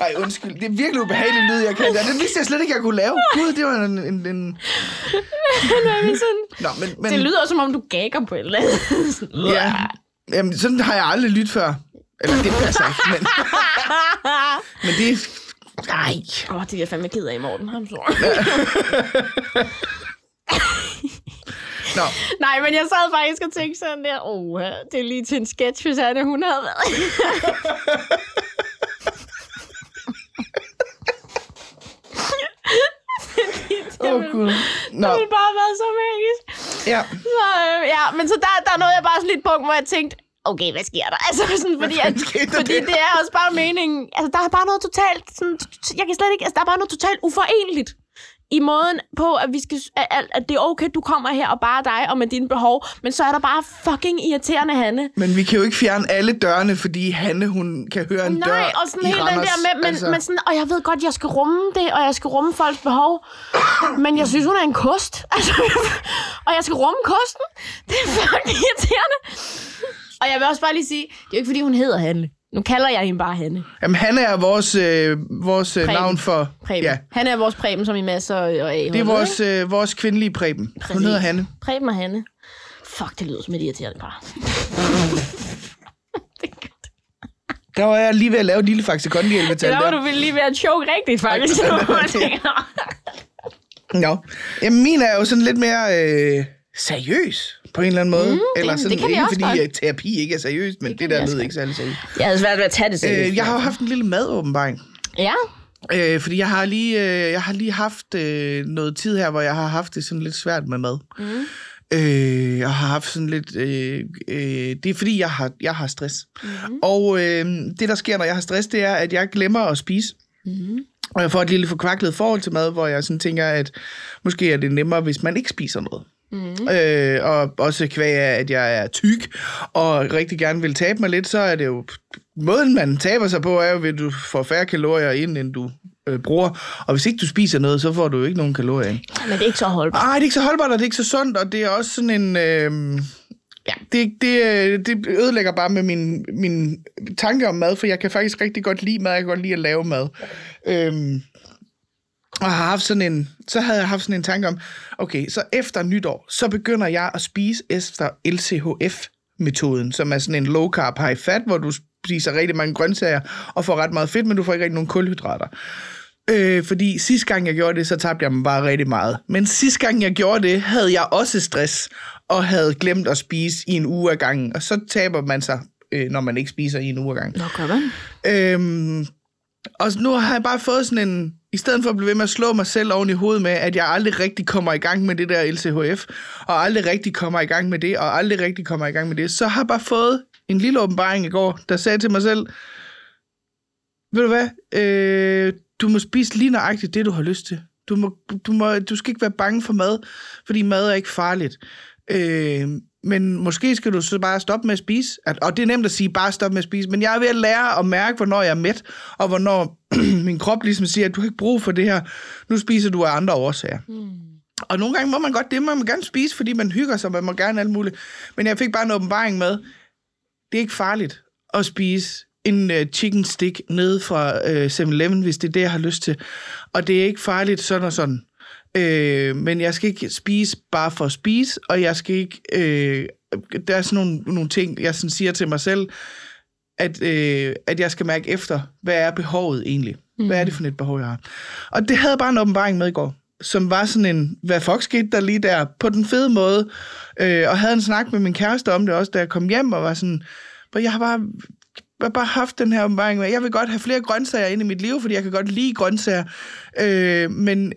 C: Ej, undskyld. Det er virkelig ubehageligt lyd, jeg kan. Det vidste jeg slet ikke, jeg kunne lave. Gud, det var en... en, en...
B: sådan,
C: Nå, men, men,
B: det lyder som om, du gagger på et eller andet.
C: Ja. Jamen, sådan har jeg aldrig lyttet før. Eller det passer ikke, men... men det er... Nej.
B: Åh, det er jeg fandme ked af i morgen. I'm sorry.
C: Nå,
B: Nej, men jeg sad faktisk og tænkte sådan der, åh, det er lige til en sketch, hvis Anne, hun havde været.
C: åh oh, gud. Nå,
B: Det ville bare været så magisk.
C: Ja.
B: Så, øh, ja, men så der, der nåede jeg bare sådan lidt punkt, hvor jeg tænkte, okay, hvad sker der? Altså, sådan, fordi, at, fordi det er også bare meningen. Altså, der er bare noget totalt, sådan, jeg kan slet ikke, altså, der er bare noget totalt uforenligt i måden på, at, vi skal, at, at- det er okay, du kommer her og bare dig og med dine behov, men så er der bare fucking irriterende Hanne.
C: Men vi kan jo ikke fjerne alle dørene, fordi Hanne, hun kan høre en dør
B: Nej, og sådan
C: i
B: hele den
C: Randers.
B: der med, men, altså... men sådan, og jeg ved godt, jeg skal rumme det, og jeg skal rumme folks behov, men jeg synes, hun er en kost. Altså, og jeg skal rumme kosten. Det er fucking irriterende. Og jeg vil også bare lige sige, det er jo ikke, fordi hun hedder Hanne. Nu kalder jeg hende bare Hanne.
C: Jamen, Hanne er vores, øh, vores øh,
B: Preben.
C: navn for...
B: Preben.
C: Ja.
B: Han er vores Preben, som i masser og A.
C: det er vores, øh, vores kvindelige Preben. Hun hedder Hanne.
B: Preben og Hanne. Fuck, det lyder som et irriterende par.
C: Der var jeg lige ved at lave et lille faxe kondi
B: Det er hvor du lige være choke rigtigt, faktisk.
C: Nå. Jamen, min er jo sådan lidt mere øh, seriøs på en eller anden måde. Mm, Eller
B: det
C: sådan,
B: kan vi
C: ikke
B: også
C: fordi
B: godt.
C: øh, terapi ikke er seriøst, men det, det der lød ikke særlig seriøst.
B: Jeg havde svært ved at tage det seriøst.
C: Øh, jeg har jo haft en lille madåbenbaring.
B: Ja,
C: Øh, fordi jeg har lige, øh, jeg har lige haft øh, noget tid her, hvor jeg har haft det sådan lidt svært med mad. Mm. Øh, jeg har haft sådan lidt... Øh, øh, det er fordi, jeg har, jeg har stress. Mm. Og øh, det, der sker, når jeg har stress, det er, at jeg glemmer at spise. Mm. Og jeg får et lille forkvaklet forhold til mad, hvor jeg sådan tænker, at måske er det nemmere, hvis man ikke spiser noget. Mm. Øh, og også kvæg af, at jeg er tyk, og rigtig gerne vil tabe mig lidt, så er det jo... Måden, man taber sig på, er jo, at du får færre kalorier ind, end du øh, bruger. Og hvis ikke du spiser noget, så får du jo ikke nogen kalorier ind.
B: men det er ikke så holdbart.
C: Ej, det er ikke så holdbart, og det er ikke så sundt, og det er også sådan en... Øh, ja, det, det, øh, det ødelægger bare med min, min tanke om mad, for jeg kan faktisk rigtig godt lide mad, jeg kan godt lide at lave mad. Øhm, og har haft sådan en, så havde jeg haft sådan en tanke om, okay, så efter nytår, så begynder jeg at spise efter LCHF-metoden, som er sådan en low carb high fat, hvor du spiser rigtig mange grøntsager og får ret meget fedt, men du får ikke rigtig nogen kulhydrater. Øh, fordi sidste gang jeg gjorde det, så tabte jeg mig bare rigtig meget. Men sidste gang jeg gjorde det, havde jeg også stress, og havde glemt at spise i en uge ad gangen. Og så taber man sig, øh, når man ikke spiser i en uge ad gangen.
B: Nå, gør man.
C: Øhm, og nu har jeg bare fået sådan en... I stedet for at blive ved med at slå mig selv oven i hovedet med, at jeg aldrig rigtig kommer i gang med det der LCHF, og aldrig rigtig kommer i gang med det, og aldrig rigtig kommer i gang med det, så har jeg bare fået en lille åbenbaring i går, der sagde til mig selv, ved du hvad, øh, du må spise lige nøjagtigt det, du har lyst til. Du, må, du, må, du skal ikke være bange for mad, fordi mad er ikke farligt. Øh, men måske skal du så bare stoppe med at spise. At, og det er nemt at sige, bare stoppe med at spise. Men jeg er ved at lære at mærke, hvornår jeg er mæt, og hvornår min krop ligesom siger, at du har ikke brug for det her. Nu spiser du af andre årsager. Mm. Og nogle gange må man godt det, må man gerne spise, fordi man hygger sig, man må gerne alt muligt. Men jeg fik bare en åbenbaring med, det er ikke farligt at spise en uh, chicken stick ned fra uh, 7-Eleven, hvis det er det, jeg har lyst til. Og det er ikke farligt sådan og sådan. Øh, men jeg skal ikke spise bare for at spise, og jeg skal ikke... Øh, der er sådan nogle, nogle ting, jeg sådan siger til mig selv, at, øh, at jeg skal mærke efter, hvad er behovet egentlig? Mm. Hvad er det for et behov, jeg har? Og det havde bare en åbenbaring med i går, som var sådan en, hvad fuck skete der lige der, på den fede måde, øh, og havde en snak med min kæreste om det også, da jeg kom hjem, og var sådan, hvor jeg har bare jeg har bare haft den her åbenbaring med, jeg vil godt have flere grøntsager ind i mit liv, fordi jeg kan godt lide grøntsager, øh, men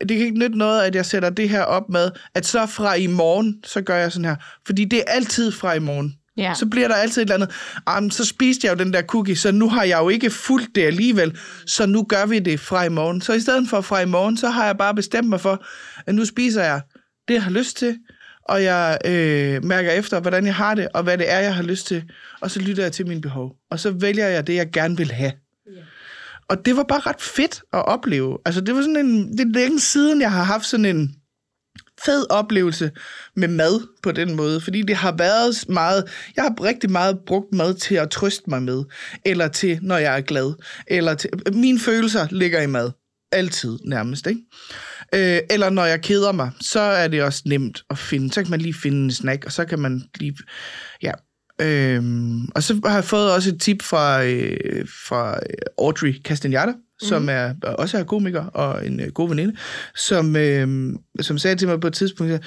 C: det kan ikke nytte noget, at jeg sætter det her op med, at så fra i morgen, så gør jeg sådan her. Fordi det er altid fra i morgen.
B: Ja.
C: Så bliver der altid et eller andet, ah, så spiste jeg jo den der cookie, så nu har jeg jo ikke fulgt det alligevel, så nu gør vi det fra i morgen. Så i stedet for fra i morgen, så har jeg bare bestemt mig for, at nu spiser jeg det, jeg har lyst til, og jeg øh, mærker efter, hvordan jeg har det, og hvad det er, jeg har lyst til, og så lytter jeg til mine behov. Og så vælger jeg det, jeg gerne vil have. Og det var bare ret fedt at opleve. Altså, det var sådan en... Det er længe siden, jeg har haft sådan en fed oplevelse med mad på den måde, fordi det har været meget, jeg har rigtig meget brugt mad til at trøste mig med, eller til, når jeg er glad, eller til, mine følelser ligger i mad, altid nærmest, ikke? Øh, eller når jeg keder mig, så er det også nemt at finde, så kan man lige finde en snack, og så kan man lige, ja, Øhm, og så har jeg fået også et tip fra, øh, fra Audrey Castagnata, mm. som mhm. er også er komiker og en øh, god veninde, som, øh, som sagde til mig på et tidspunkt,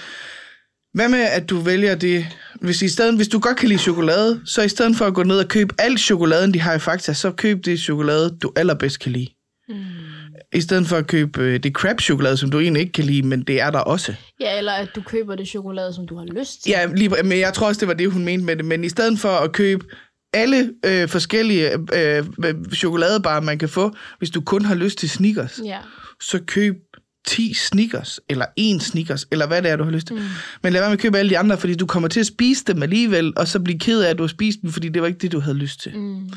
C: hvad med, at du vælger det, hvis, i stedet, hvis du godt kan lide chokolade, så i stedet for at gå ned og købe al chokoladen, de har i Fakta, så køb det chokolade, du allerbedst kan lide. Mm i stedet for at købe øh, det crab-chokolade, som du egentlig ikke kan lide, men det er der også.
B: Ja, eller at du køber det chokolade, som du har lyst til.
C: Ja, lige, men jeg tror også, det var det, hun mente med det. Men i stedet for at købe alle øh, forskellige øh, chokoladebarer, man kan få, hvis du kun har lyst til Snickers,
B: ja.
C: så køb 10 Snickers, eller en Snickers, eller hvad det er, du har lyst til. Mm. Men lad være med at købe alle de andre, fordi du kommer til at spise dem alligevel, og så blive ked af, at du har spist dem, fordi det var ikke det, du havde lyst til. Mm.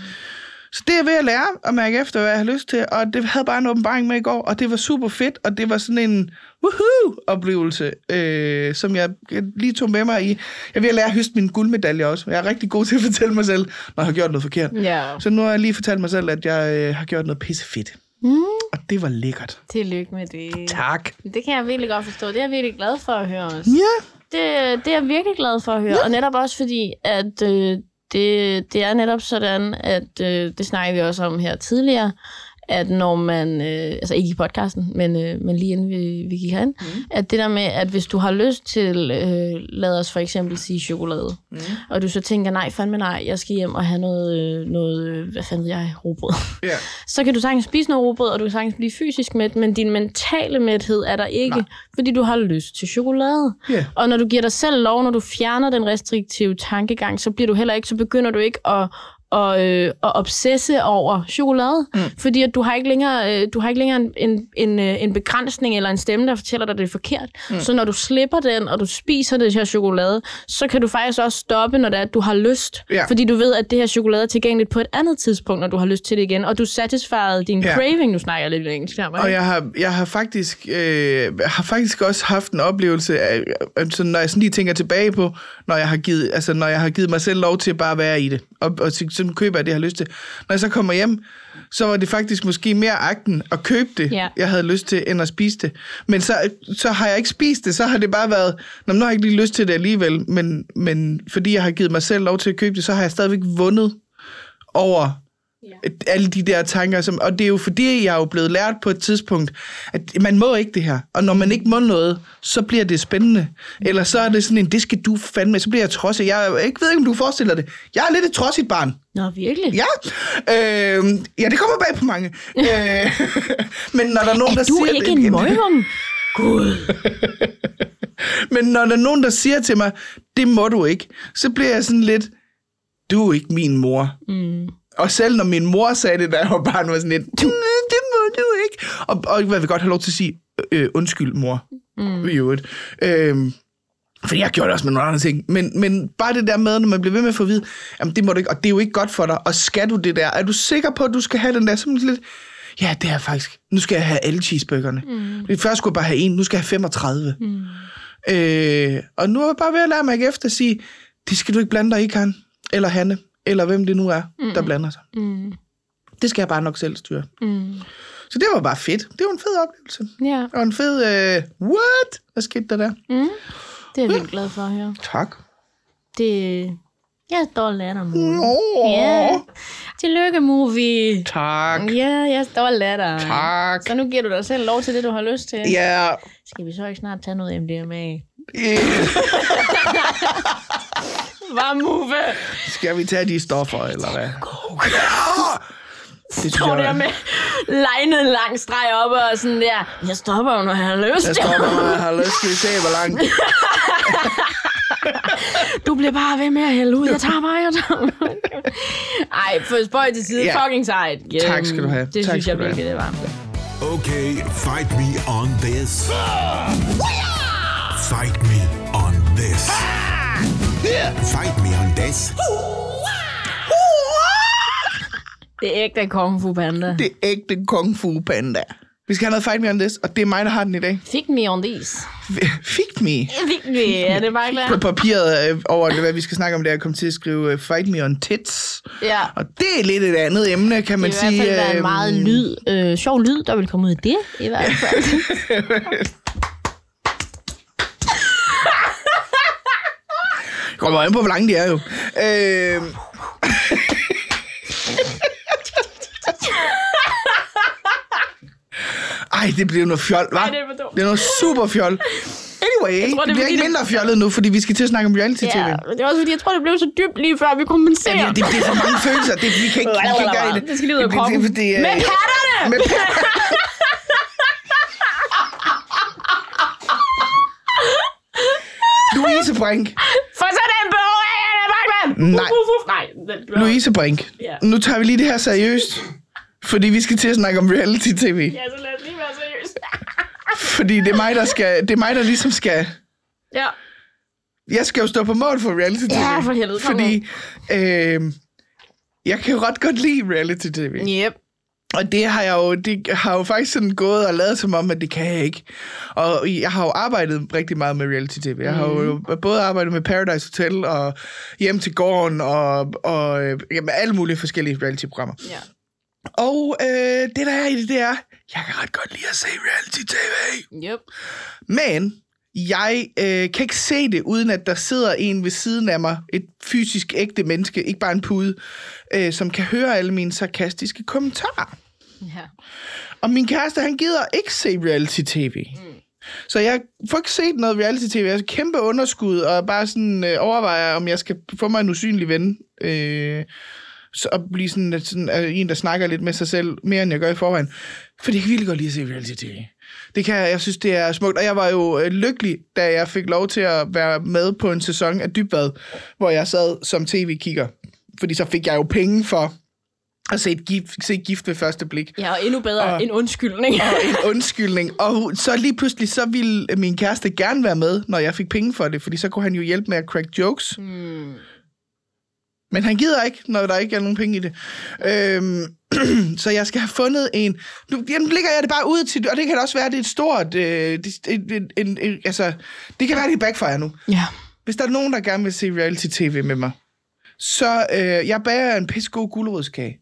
C: Så det er ved at lære at mærke efter, hvad jeg har lyst til, og det havde bare en åbenbaring med i går, og det var super fedt, og det var sådan en woohoo-oplevelse, øh, som jeg, jeg lige tog med mig i. Jeg at lære at høste min guldmedalje også. Jeg er rigtig god til at fortælle mig selv, når jeg har gjort noget forkert.
B: Ja.
C: Så nu har jeg lige fortalt mig selv, at jeg øh, har gjort noget pisse fedt. Mm. Og det var lækkert.
B: Tillykke med det.
C: Tak.
B: Det kan jeg virkelig godt forstå. Det er jeg virkelig glad for at høre også.
C: Ja.
B: Det, det er jeg virkelig glad for at høre. Ja. Og netop også fordi, at øh, det, det er netop sådan, at øh, det snakker vi også om her tidligere, at når man, øh, altså ikke i podcasten, men, øh, men lige inden vi, vi gik herind, mm. at det der med, at hvis du har lyst til, øh, lad os for eksempel sige chokolade, mm. og du så tænker, nej, fandme nej, jeg skal hjem og have noget, øh, noget øh, hvad fanden ved jeg, robrød.
C: Yeah.
B: Så kan du sagtens spise noget robrød, og du kan sagtens blive fysisk mæt, men din mentale mæthed er der ikke, nej. fordi du har lyst til chokolade.
C: Yeah.
B: Og når du giver dig selv lov, når du fjerner den restriktive tankegang, så bliver du heller ikke, så begynder du ikke at, og, øh, og obsesse over chokolade, mm. fordi at du har ikke længere, øh, du har ikke længere en, en, en, øh, en begrænsning eller en stemme, der fortæller dig, at det er forkert. Mm. Så når du slipper den, og du spiser det her chokolade, så kan du faktisk også stoppe, når det er, at du har lyst.
C: Ja.
B: Fordi du ved, at det her chokolade er tilgængeligt på et andet tidspunkt, når du har lyst til det igen, og du satisfied din ja. craving. Nu snakker jeg lidt engelsk her,
C: Og jeg har, jeg har, faktisk, øh, har faktisk også haft en oplevelse, af, altså, når jeg sådan lige tænker tilbage på, når jeg har givet, altså, når jeg har givet mig selv lov til at bare være i det, og, og så køber jeg det, jeg har lyst til. Når jeg så kommer hjem, så var det faktisk måske mere akten at købe det,
B: ja.
C: jeg havde lyst til, end at spise det. Men så, så har jeg ikke spist det, så har det bare været, Nå, nu har jeg ikke lige lyst til det alligevel, men, men fordi jeg har givet mig selv lov til at købe det, så har jeg stadigvæk vundet over. Alle de der tanker, som, og det er jo fordi, jeg er jo blevet lært på et tidspunkt, at man må ikke det her. Og når man ikke må noget, så bliver det spændende. Eller så er det sådan en, det skal du fandme, så bliver jeg trodsig. Jeg, ikke ved ikke, om du forestiller det. Jeg er lidt et trodsigt barn.
B: Nå, virkelig?
C: Ja. Øh, ja, det kommer bag på mange. øh, men når der er nogen,
B: er
C: der
B: du
C: siger...
B: ikke en møgum? Gud.
C: men når der er nogen, der siger til mig, det må du ikke, så bliver jeg sådan lidt, du er ikke min mor.
B: Mm.
C: Og selv når min mor sagde det, da jeg var barn, var sådan lidt, det må du ikke. Og, og jeg vil godt have lov til at sige, øh, undskyld mor, mm. i øvrigt. Øh, Fordi jeg gjorde det også med nogle andre ting. Men, men bare det der med, når man bliver ved med at få at vide, jamen det må du ikke, og det er jo ikke godt for dig. Og skal du det der? Er du sikker på, at du skal have den der? Som lidt, ja, det er faktisk. Nu skal jeg have alle cheeseburgerne. Mm. Først skulle jeg bare have en, nu skal jeg have 35. Mm. Øh, og nu er jeg bare ved at lære mig ikke efter at sige, det skal du ikke blande dig i, Karen. Eller Hanne. Eller hvem det nu er, mm. der blander sig.
B: Mm.
C: Det skal jeg bare nok selv styre.
B: Mm.
C: Så det var bare fedt. Det var en fed oplevelse.
B: Ja,
C: Og en fed, øh, what? Hvad skete der der?
B: det er jeg virkelig glad for at høre.
C: Tak.
B: Det, jeg er stolt af dig, Movie.
C: Åh,
B: Ja. Tillykke, Movie.
C: tak.
B: Ja, jeg er stolt af dig.
C: Tak.
B: Så nu giver du dig selv lov til det, du har lyst til.
C: Ja,
B: Skal vi så ikke snart tage noget MDMA?
C: øh,
B: Hvad, Move?
C: skal vi tage de stoffer, eller hvad? Det
B: Står der
C: jeg,
B: med legnet en lang streg op og sådan der. Jeg stopper jo, når jeg har lyst.
C: jeg stopper, når jeg har lyst. Skal vi se, hvor langt?
B: Du bliver bare ved med at hælde ud. Jeg tager bare, jeg tager Ej, for spøj til side.
C: Ja.
B: Fucking sejt. Øhm,
C: Tak skal du have.
B: Det
C: Tak
B: synes
C: skal
B: jeg virkelig, det var.
A: Okay, fight me on this. Fight me on this. Fight me on this.
B: Det er ægte Kung Fu Panda.
C: Det er ægte Kung Fu Panda. Vi skal have noget Fight Me On This, og det er mig, der har den i dag.
B: Fik me on these.
C: Fik me.
B: Fik me. Er det bare
C: På
B: klart?
C: papiret øh, over, hvad vi skal snakke om, det er jeg kom til at skrive øh, Fight Me On Tits.
B: Ja.
C: Og det er lidt et andet emne, kan man
B: Det vil i
C: sige.
B: hvert fald være en meget lyd, øh, sjov lyd, der vil komme ud af det, i hvert fald.
C: Kommer an på, hvor lange de er jo. Øh... Ej, det bliver noget fjol, hva'?
B: Ej, det er for dumt.
C: Det er noget super fjol. Anyway,
B: tror,
C: det,
B: det er
C: bliver ikke
B: det-
C: mindre fjollet nu, fordi vi skal til at snakke om reality-tv.
B: ja, men det er også fordi, jeg tror, det blev så dybt lige før vi kompenserer.
C: Ja, det, det er for mange følelser. Det, vi kan ikke, vi kan ikke gøre det.
B: Det skal lige ud af
C: Det- det-
B: kroppen.
C: det- det er-
B: Med katterne!
C: Med Louise Brink.
B: For sådan behøver jeg ikke, Bachmann!
C: Nej.
B: Uf, uf, uf. Nej, den.
C: Louise Brink.
B: Ja.
C: Nu tager vi lige det her seriøst. Fordi vi skal til at snakke om reality-tv.
B: Ja, så lad os lige være seriøs.
C: Fordi det er mig, der skal... Det er mig, der ligesom skal...
B: ja.
C: Jeg skal jo stå på mål for reality-tv.
B: Ja, for helvede,
C: Fordi... Øh, jeg kan jo ret godt lide reality-tv.
B: Yep.
C: Og det har jeg jo, det har jo faktisk sådan gået og lavet som om, at det kan jeg ikke. Og jeg har jo arbejdet rigtig meget med reality-tv. Jeg har jo både arbejdet med Paradise Hotel og Hjem til Gården og, og jamen, alle mulige forskellige reality-programmer.
B: Ja.
C: Og øh, det der er i det, det er, jeg kan ret godt lide at se reality-tv.
B: Yep.
C: Men jeg øh, kan ikke se det, uden at der sidder en ved siden af mig, et fysisk ægte menneske, ikke bare en pude, øh, som kan høre alle mine sarkastiske kommentarer.
B: Ja.
C: Og min kæreste, han gider ikke se reality-tv. Mm. Så jeg får ikke set noget reality-tv. Jeg har kæmpe underskud, og bare sådan øh, overvejer, om jeg skal få mig en usynlig ven. Øh, så at blive sådan, sådan øh, en, der snakker lidt med sig selv, mere end jeg gør i forvejen. Fordi jeg kan virkelig godt lide at se reality-tv. Det kan jeg, synes, det er smukt. Og jeg var jo øh, lykkelig, da jeg fik lov til at være med på en sæson af Dybvad, hvor jeg sad som tv-kigger. Fordi så fik jeg jo penge for at se, et gift, se gift ved første blik
B: ja, og endnu bedre,
C: Og-
B: en undskyldning.
C: og en undskyldning. Og så lige pludselig, så ville min kæreste gerne være med, når jeg fik penge for det, fordi så kunne han jo hjælpe med at crack jokes.
B: Hmm.
C: Men han gider ikke, når der ikke er nogen penge i det. Øhm, så jeg skal have fundet en... Nu den ligger jeg det bare ud til, og det kan også være, at det er et stort... Øh, det, en, en, en, en, altså, det kan være, at det backfire nu.
B: Ja.
C: Hvis der er nogen, der gerne vil se reality-tv med mig, så øh, jeg bager en pissegod gulerodskage.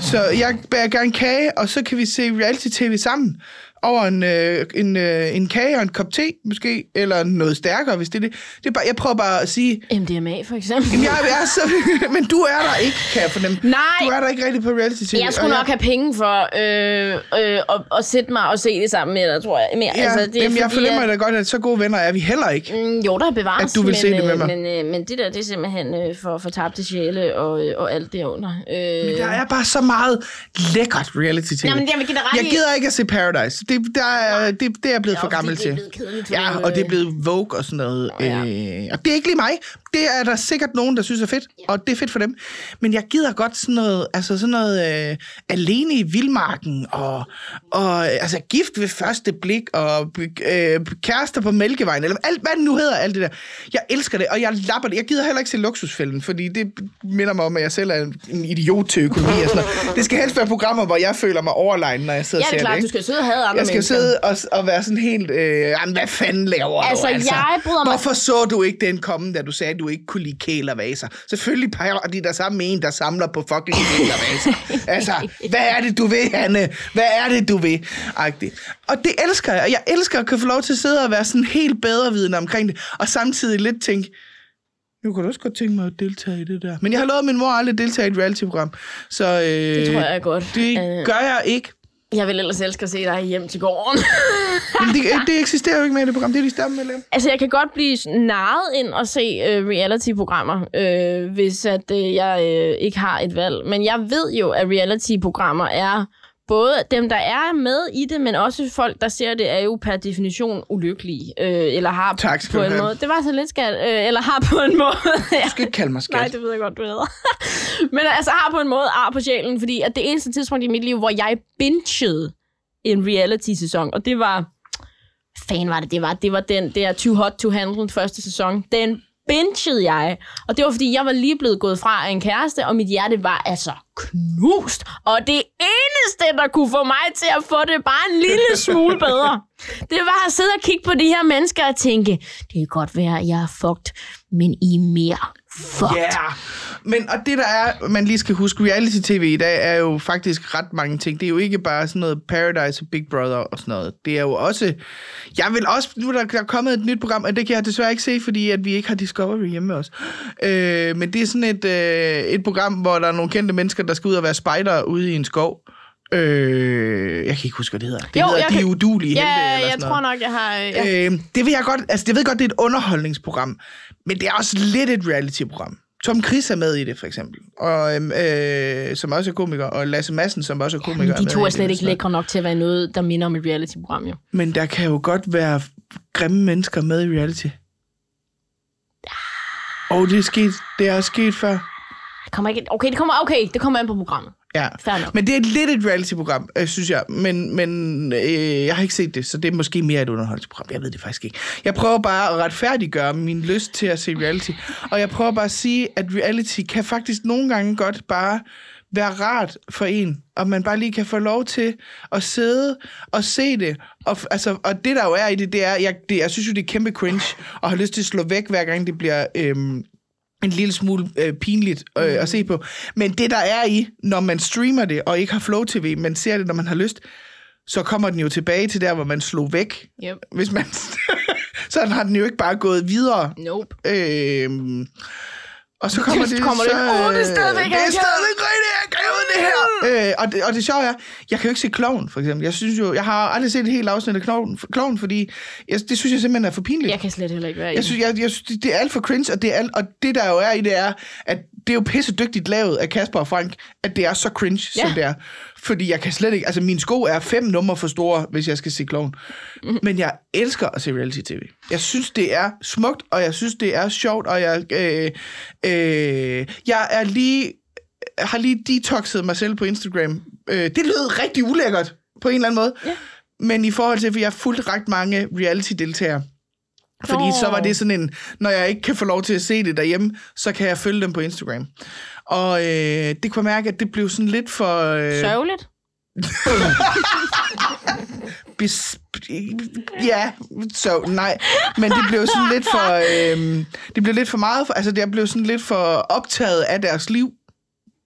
C: Så jeg bager gerne kage, og så kan vi se reality-tv sammen over en, øh, en, øh, en kage og en kop te, måske, eller noget stærkere, hvis det er det. det er bare, jeg prøver bare at sige,
B: MDMA, for eksempel.
C: jamen, jeg, jeg er så, men du er der ikke, kan jeg fornemme.
B: Nej.
C: Du er der ikke rigtig på reality-tv.
B: Jeg skulle nok have penge for øh, øh, at, at sætte mig og se det sammen med dig, tror jeg. Men,
C: Ja,
B: altså, det er
C: jamen, jeg fornemmer
B: at-
C: da godt, at så gode venner er vi heller ikke.
B: Mm, jo, der er bevares,
C: At du vil
B: men,
C: se det med
B: øh,
C: mig.
B: Men, øh, men det der, det er simpelthen øh, for, for tabte sjæle og, øh, og alt derunder. Øh,
C: Der er bare så meget lækkert reality-tv.
B: Jamen, jeg vil give dig ret
C: Jeg gider ikke at se Paradise. Det, der er, det, det er blevet
B: Ja,
C: for gammel til.
B: kedeligt,
C: Ja,
B: øh,
C: og det er blevet Vogue og sådan noget.
B: Nå, ja.
C: Øh, og det er ikke lige mig. Det er der sikkert nogen, der synes er fedt, og det er fedt for dem. Men jeg gider godt sådan noget, altså sådan noget øh, alene i vildmarken, og, og øh, altså gift ved første blik, og øh, kærester på Mælkevejen, eller alt, hvad det nu hedder, alt det der. Jeg elsker det, og jeg lapper det. Jeg gider heller ikke se luksusfælden, fordi det minder mig om, at jeg selv er en idiot til økonomi og sådan noget. Det skal helst være programmer, hvor jeg føler mig overlegen, når jeg sidder
B: Ja,
C: og
B: det er klart,
C: det.
B: du
C: ikke?
B: skal sidde og have andre
C: Jeg skal
B: mennesker.
C: sidde og, og være sådan helt, øh, jamen, hvad fanden laver
B: Altså,
C: du?
B: jeg bryder mig-
C: Hvorfor så du ikke den komme, da du sagde, at du ikke kunne lide kælervaser? Selvfølgelig peger de der sammen med en, der samler på fucking kælervaser. altså, hvad er det, du vil, Hanne? Hvad er det, du vil? Agtigt. Og det elsker jeg. Og jeg elsker at kunne få lov til at sidde og være sådan helt bedrevidende omkring det. Og samtidig lidt tænke, nu kunne også godt tænke mig at deltage i det der. Men jeg har lovet min mor aldrig at deltage i et reality-program. Så øh,
B: Det tror jeg er godt.
C: det
B: Øh,
C: gør jeg ikke.
B: Jeg vil ellers elske at se dig hjem til gården.
C: Men det, det eksisterer jo ikke mere, det program. Det er de stamme med at lave.
B: altså, jeg kan godt blive narret ind og se øh, reality-programmer, øh, hvis at øh, jeg øh, ikke har et valg. Men jeg ved jo, at reality-programmer er både dem, der er med i det, men også folk, der ser det, er jo per definition ulykkelige. Øh, eller har
C: Tak
B: på en
C: have.
B: måde... Det var så lidt skat. Øh, eller har på en måde...
C: Du skal ikke kalde mig skat.
B: Nej, det ved jeg godt, du hedder. Men altså har på en måde ar på sjælen, fordi at det eneste tidspunkt i mit liv, hvor jeg bingede en reality-sæson, og det var... Fanden var det, det var? Det var den der Too Hot to Handle første sæson. Den bingede jeg. Og det var, fordi jeg var lige blevet gået fra af en kæreste, og mit hjerte var altså knust. Og det eneste, der kunne få mig til at få det bare en lille smule bedre, det var at sidde og kigge på de her mennesker og tænke, det kan godt være, at jeg er fucked, men I er mere fucked.
C: Ja, yeah. men og det der er, man lige skal huske, reality-tv i dag er jo faktisk ret mange ting. Det er jo ikke bare sådan noget Paradise og Big Brother og sådan noget. Det er jo også, jeg vil også, nu der, der er kommet et nyt program, og det kan jeg desværre ikke se, fordi at vi ikke har Discovery hjemme med os. Øh, men det er sådan et, øh, et program, hvor der er nogle kendte mennesker, der skal ud og være spejder ude i en skov. Øh, jeg kan ikke huske, hvad det hedder. Det
B: Jo,
C: hedder De
B: kan-
C: Udulige
B: Ja,
C: Helte, eller
B: jeg
C: sådan
B: tror
C: noget.
B: nok, jeg har... Ja.
C: Øh, det vil jeg godt, altså jeg ved godt, det er et underholdningsprogram, men det er også lidt et reality-program. Tom Chris er med i det, for eksempel, og, øhm, øh, som også er komiker, og Lasse Madsen, som også er komiker.
B: Men de to er
C: det,
B: slet
C: og
B: ikke lækre nok til at være noget, der minder om et reality-program, jo.
C: Men der kan jo godt være grimme mennesker med i reality. Og det er sket, det er sket før.
B: Det kommer ikke... Okay, det kommer, okay, det kommer an på programmet.
C: Ja, men det er lidt et reality-program, øh, synes jeg. Men, men øh, jeg har ikke set det, så det er måske mere et underholdningsprogram. Jeg ved det faktisk ikke. Jeg prøver bare at retfærdiggøre min lyst til at se reality. Og jeg prøver bare at sige, at reality kan faktisk nogle gange godt bare være rart for en, og man bare lige kan få lov til at sidde og se det. Og, altså, og det der jo er i det, det er, jeg, det, jeg synes jo, det er kæmpe cringe, og har lyst til at slå væk, hver gang det bliver øhm, en lille smule øh, pinligt øh, at se på. Men det, der er i, når man streamer det, og ikke har Flow TV, men ser det, når man har lyst, så kommer den jo tilbage til der, hvor man slog væk.
B: Yep.
C: Hvis man... så har den jo ikke bare gået videre.
B: Nope.
C: Øhm, og så kommer det,
B: Kommer det-
C: så,
B: Åh, det er stadigvæk
C: det er stadigvæk rigtigt akavet, det her. Øh, og, det, og det sjove er, jeg kan jo ikke se Kloven, for eksempel. Jeg synes jo, jeg har aldrig set et helt afsnit af Kloven, Kloven fordi jeg, det synes jeg simpelthen er for pinligt.
B: Jeg kan slet heller ikke være i
C: Jeg
B: det.
C: synes, jeg, jeg synes det- det er alt for cringe, og det, er alt, og det der jo er i det er, at det er jo pisse dygtigt lavet af Kasper og Frank, at det er så cringe. Ja. som det er. Fordi jeg kan slet ikke, altså mine sko er fem numre for store, hvis jeg skal se kloven. Mm. Men jeg elsker at se reality-tv. Jeg synes, det er smukt, og jeg synes, det er sjovt, og jeg, øh, øh, jeg er lige, har lige detoxet mig selv på Instagram. Øh, det lød rigtig ulækkert, på en eller anden måde.
B: Ja.
C: Men i forhold til, for jeg har fulgt ret mange reality-deltagere, fordi
B: Nå.
C: så var det sådan en, når jeg ikke kan få lov til at se det derhjemme, så kan jeg følge dem på Instagram. Og øh, det kunne jeg mærke, at det blev sådan lidt for... Øh,
B: Sørgeligt.
C: bis, ja, så nej. Men det blev sådan lidt for... Øh, det blev lidt for meget... For, altså, det blev sådan lidt for optaget af deres liv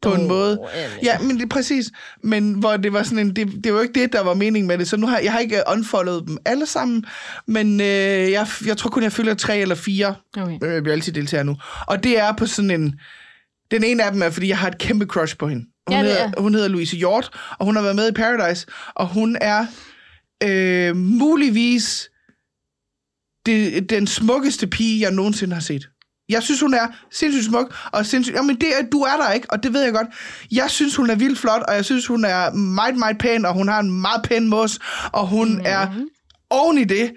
C: på en
B: Åh,
C: måde.
B: Anne.
C: Ja, men det er præcis. Men hvor det var sådan en, det, det var jo ikke det, der var meningen med det. Så nu har jeg har ikke unfollowet dem alle sammen, men øh, jeg, jeg tror kun, jeg følger tre eller fire
B: Okay.
C: øh, reality-deltagere nu. Og det er på sådan en... Den ene af dem er, fordi jeg har et kæmpe crush på hende. Hun,
B: Ja,
C: hedder,
B: er.
C: hun hedder Louise Hjort, og hun har været med i Paradise, og hun er øh, muligvis det, den smukkeste pige, jeg nogensinde har set Jeg synes, hun er sindssygt smuk, og sindssygt... Jamen, det er, du er der ikke, og det ved jeg godt. Jeg synes, hun er vildt flot, og jeg synes, hun er meget, meget pæn, og hun har en meget pæn mos, og hun mm. er oven i det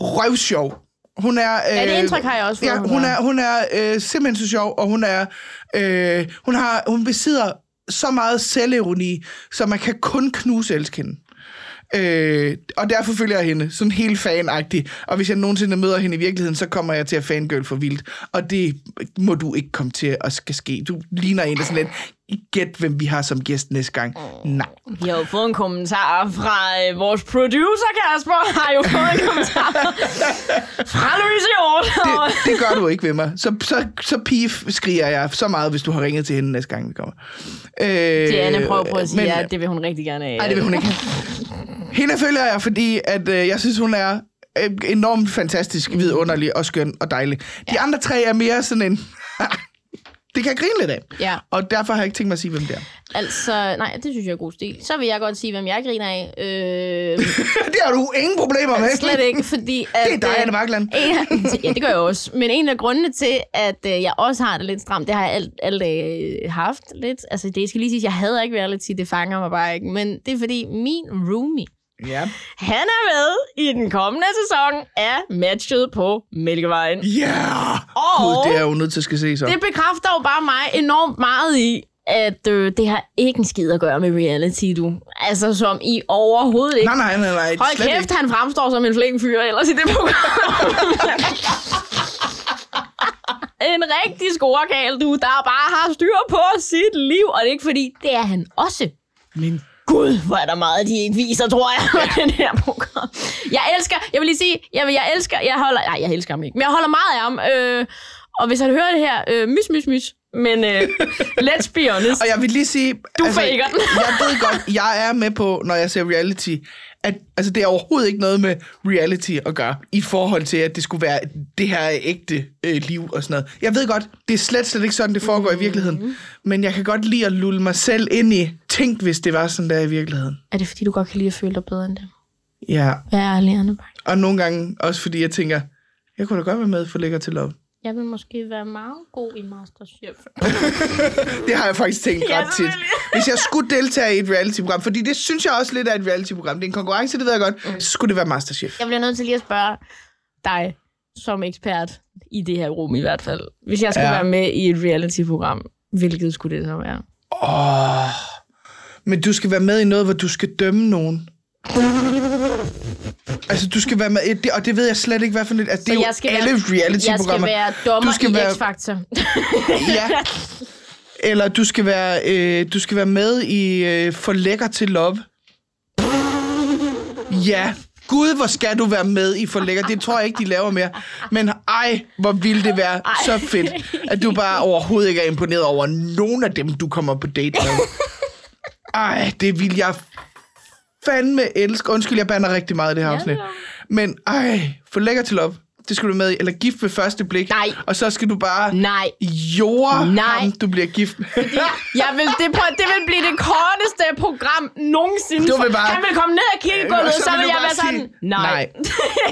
C: røvsjov. Hun er... Øh,
B: Ja, det indtryk har jeg også fået,
C: Ja,
B: hun
C: hun
B: er.
C: hun er øh, simpelthen så sjov, og hun er... Øh, hun, har, hun besidder så meget selvironi, så man kan kun knuse elske hende. Øh, og derfor følger jeg hende, sådan helt fanagtig. Og hvis jeg nogensinde møder hende i virkeligheden, så kommer jeg til at fangirl for vildt. Og det må du ikke komme til at skal ske. Du ligner en, der sådan lidt, gæt hvem vi har som gæst næste gang. Nej.
B: Vi har jo fået en kommentar fra øh, vores producer, Kasper, har jo fået en kommentar fra Louise Hjort.
C: Det, det gør du ikke ved mig. Så, så, så pif skriger jeg så meget, hvis du har ringet til hende næste gang, vi kommer. Øh,
B: Diana prøver på at sige,
C: men-
B: ja, det vil hun rigtig gerne have.
C: Nej, det vil hun ikke. Hende følger jeg, fordi at, øh, jeg synes, hun er øh, enormt fantastisk, vidunderlig og skøn og dejlig. De andre tre er mere sådan en... det kan jeg grine lidt af.
B: Ja,
C: Og derfor har jeg ikke tænkt mig at sige, hvem det er.
B: altså, nej, det synes jeg er god stil. Så vil jeg godt sige, hvem jeg griner af. Øh,
C: det har du ingen problemer med.
B: slet ikke, fordi... At,
C: Det er dig,
B: øh,
C: Anne Bakland.
B: Ja, det gør jeg også. Men en af grundene til, at øh, jeg også har det lidt stramt, det har jeg alt, alt øh, haft lidt. Altså, det skal lige sige, jeg hader ikke reality, det fanger mig bare ikke. Men det er fordi, min roomie,
C: Ja.
B: han er med i den kommende sæson af matchet på Mælkevejen.
C: Ja! Yeah.
B: Og-
C: Gud, det er jo nødt til at skal se så.
B: Det bekræfter jo bare mig enormt meget i, at øh, det har ikke en skid at gøre med reality, du. Altså, som i overhovedet ikke.
C: Nej, nej, nej, nej.
B: Hold kæft,
C: ikke.
B: han fremstår som en flink fyr ellers i det program. en rigtig scorekal, du, der bare har styr på sit liv. Og det er ikke fordi, det er han også. Men gud, hvor er der meget, de ikke viser, tror jeg, med den her program. Jeg elsker, jeg vil lige sige, jeg, jeg elsker, jeg holder, nej, jeg elsker ham ikke, men jeg holder meget af ham. Øh, og hvis han hører det her, øh, mys, mys, mys. Men øh, let's be honest.
C: Og jeg vil lige sige...
B: Du faker den.
C: jeg ved godt, jeg er med på, når jeg ser reality, at altså, det er overhovedet ikke noget med reality at gøre, i forhold til, at det skulle være det her ægte øh, liv og sådan noget. Jeg ved godt, det er slet, slet ikke sådan, det foregår mm. i virkeligheden. Men jeg kan godt lide at lulle mig selv ind i, tænk hvis det var sådan der i virkeligheden.
B: Er det fordi, du godt kan lide at føle dig bedre end det?
C: Ja,
B: Hvad er Anne Bak?
C: og nogle gange også fordi jeg tænker, jeg kunne da godt være med for Lækker til Love.
B: Jeg vil måske være meget god i Masterchef.
C: Det har jeg faktisk tænkt
B: Ja,
C: ret tit. Hvis jeg skulle deltage i et reality-program, fordi det synes jeg også lidt er et reality-program. Det er en konkurrence, det ved jeg godt.
B: Mm.
C: Så skulle det være Masterchef.
B: Jeg bliver nødt til lige at spørge dig, som ekspert i det her rum i hvert fald. Hvis jeg skulle
C: Ja.
B: være med i et reality-program, hvilket skulle det så være?
C: Åh, men du skal være med i noget, hvor du skal dømme nogen. Altså, du skal være med, det, og det ved jeg slet ikke, hvad for lidt. Altså, det er jo alle
B: være- Jeg skal
C: reality-programmer.
B: være dommer
C: Du skal
B: i
C: være-
B: X-Factor.
C: Ja. Eller du skal være, øh, du skal være med i øh, For Lækker til Love. Ja, Gud, hvor skal du være med i For Lækker. Det tror jeg ikke, de laver mere. Men ej, hvor ville det være ej. så fedt, at du bare overhovedet ikke er imponeret over nogen af dem, du kommer på date med. Ej, det vil jeg fandme elske. Undskyld, jeg bander rigtig meget i det her
B: Ja,
C: afsnit.
B: det er
C: Men ej, For Lækker til Love, det skal du med i. Eller gift ved første blik.
B: Nej.
C: Og så skal du bare
B: Nej.
C: jorde
B: Nej.
C: ham, du bliver gift med.
B: Jeg vil, det, prøv, det vil blive det korteste program nogensinde.
C: Du vil bare-
B: Han vil komme ned ad kirkegulvet,
C: Så
B: så,
C: vil
B: jeg være sådan,
C: sige,
B: nej.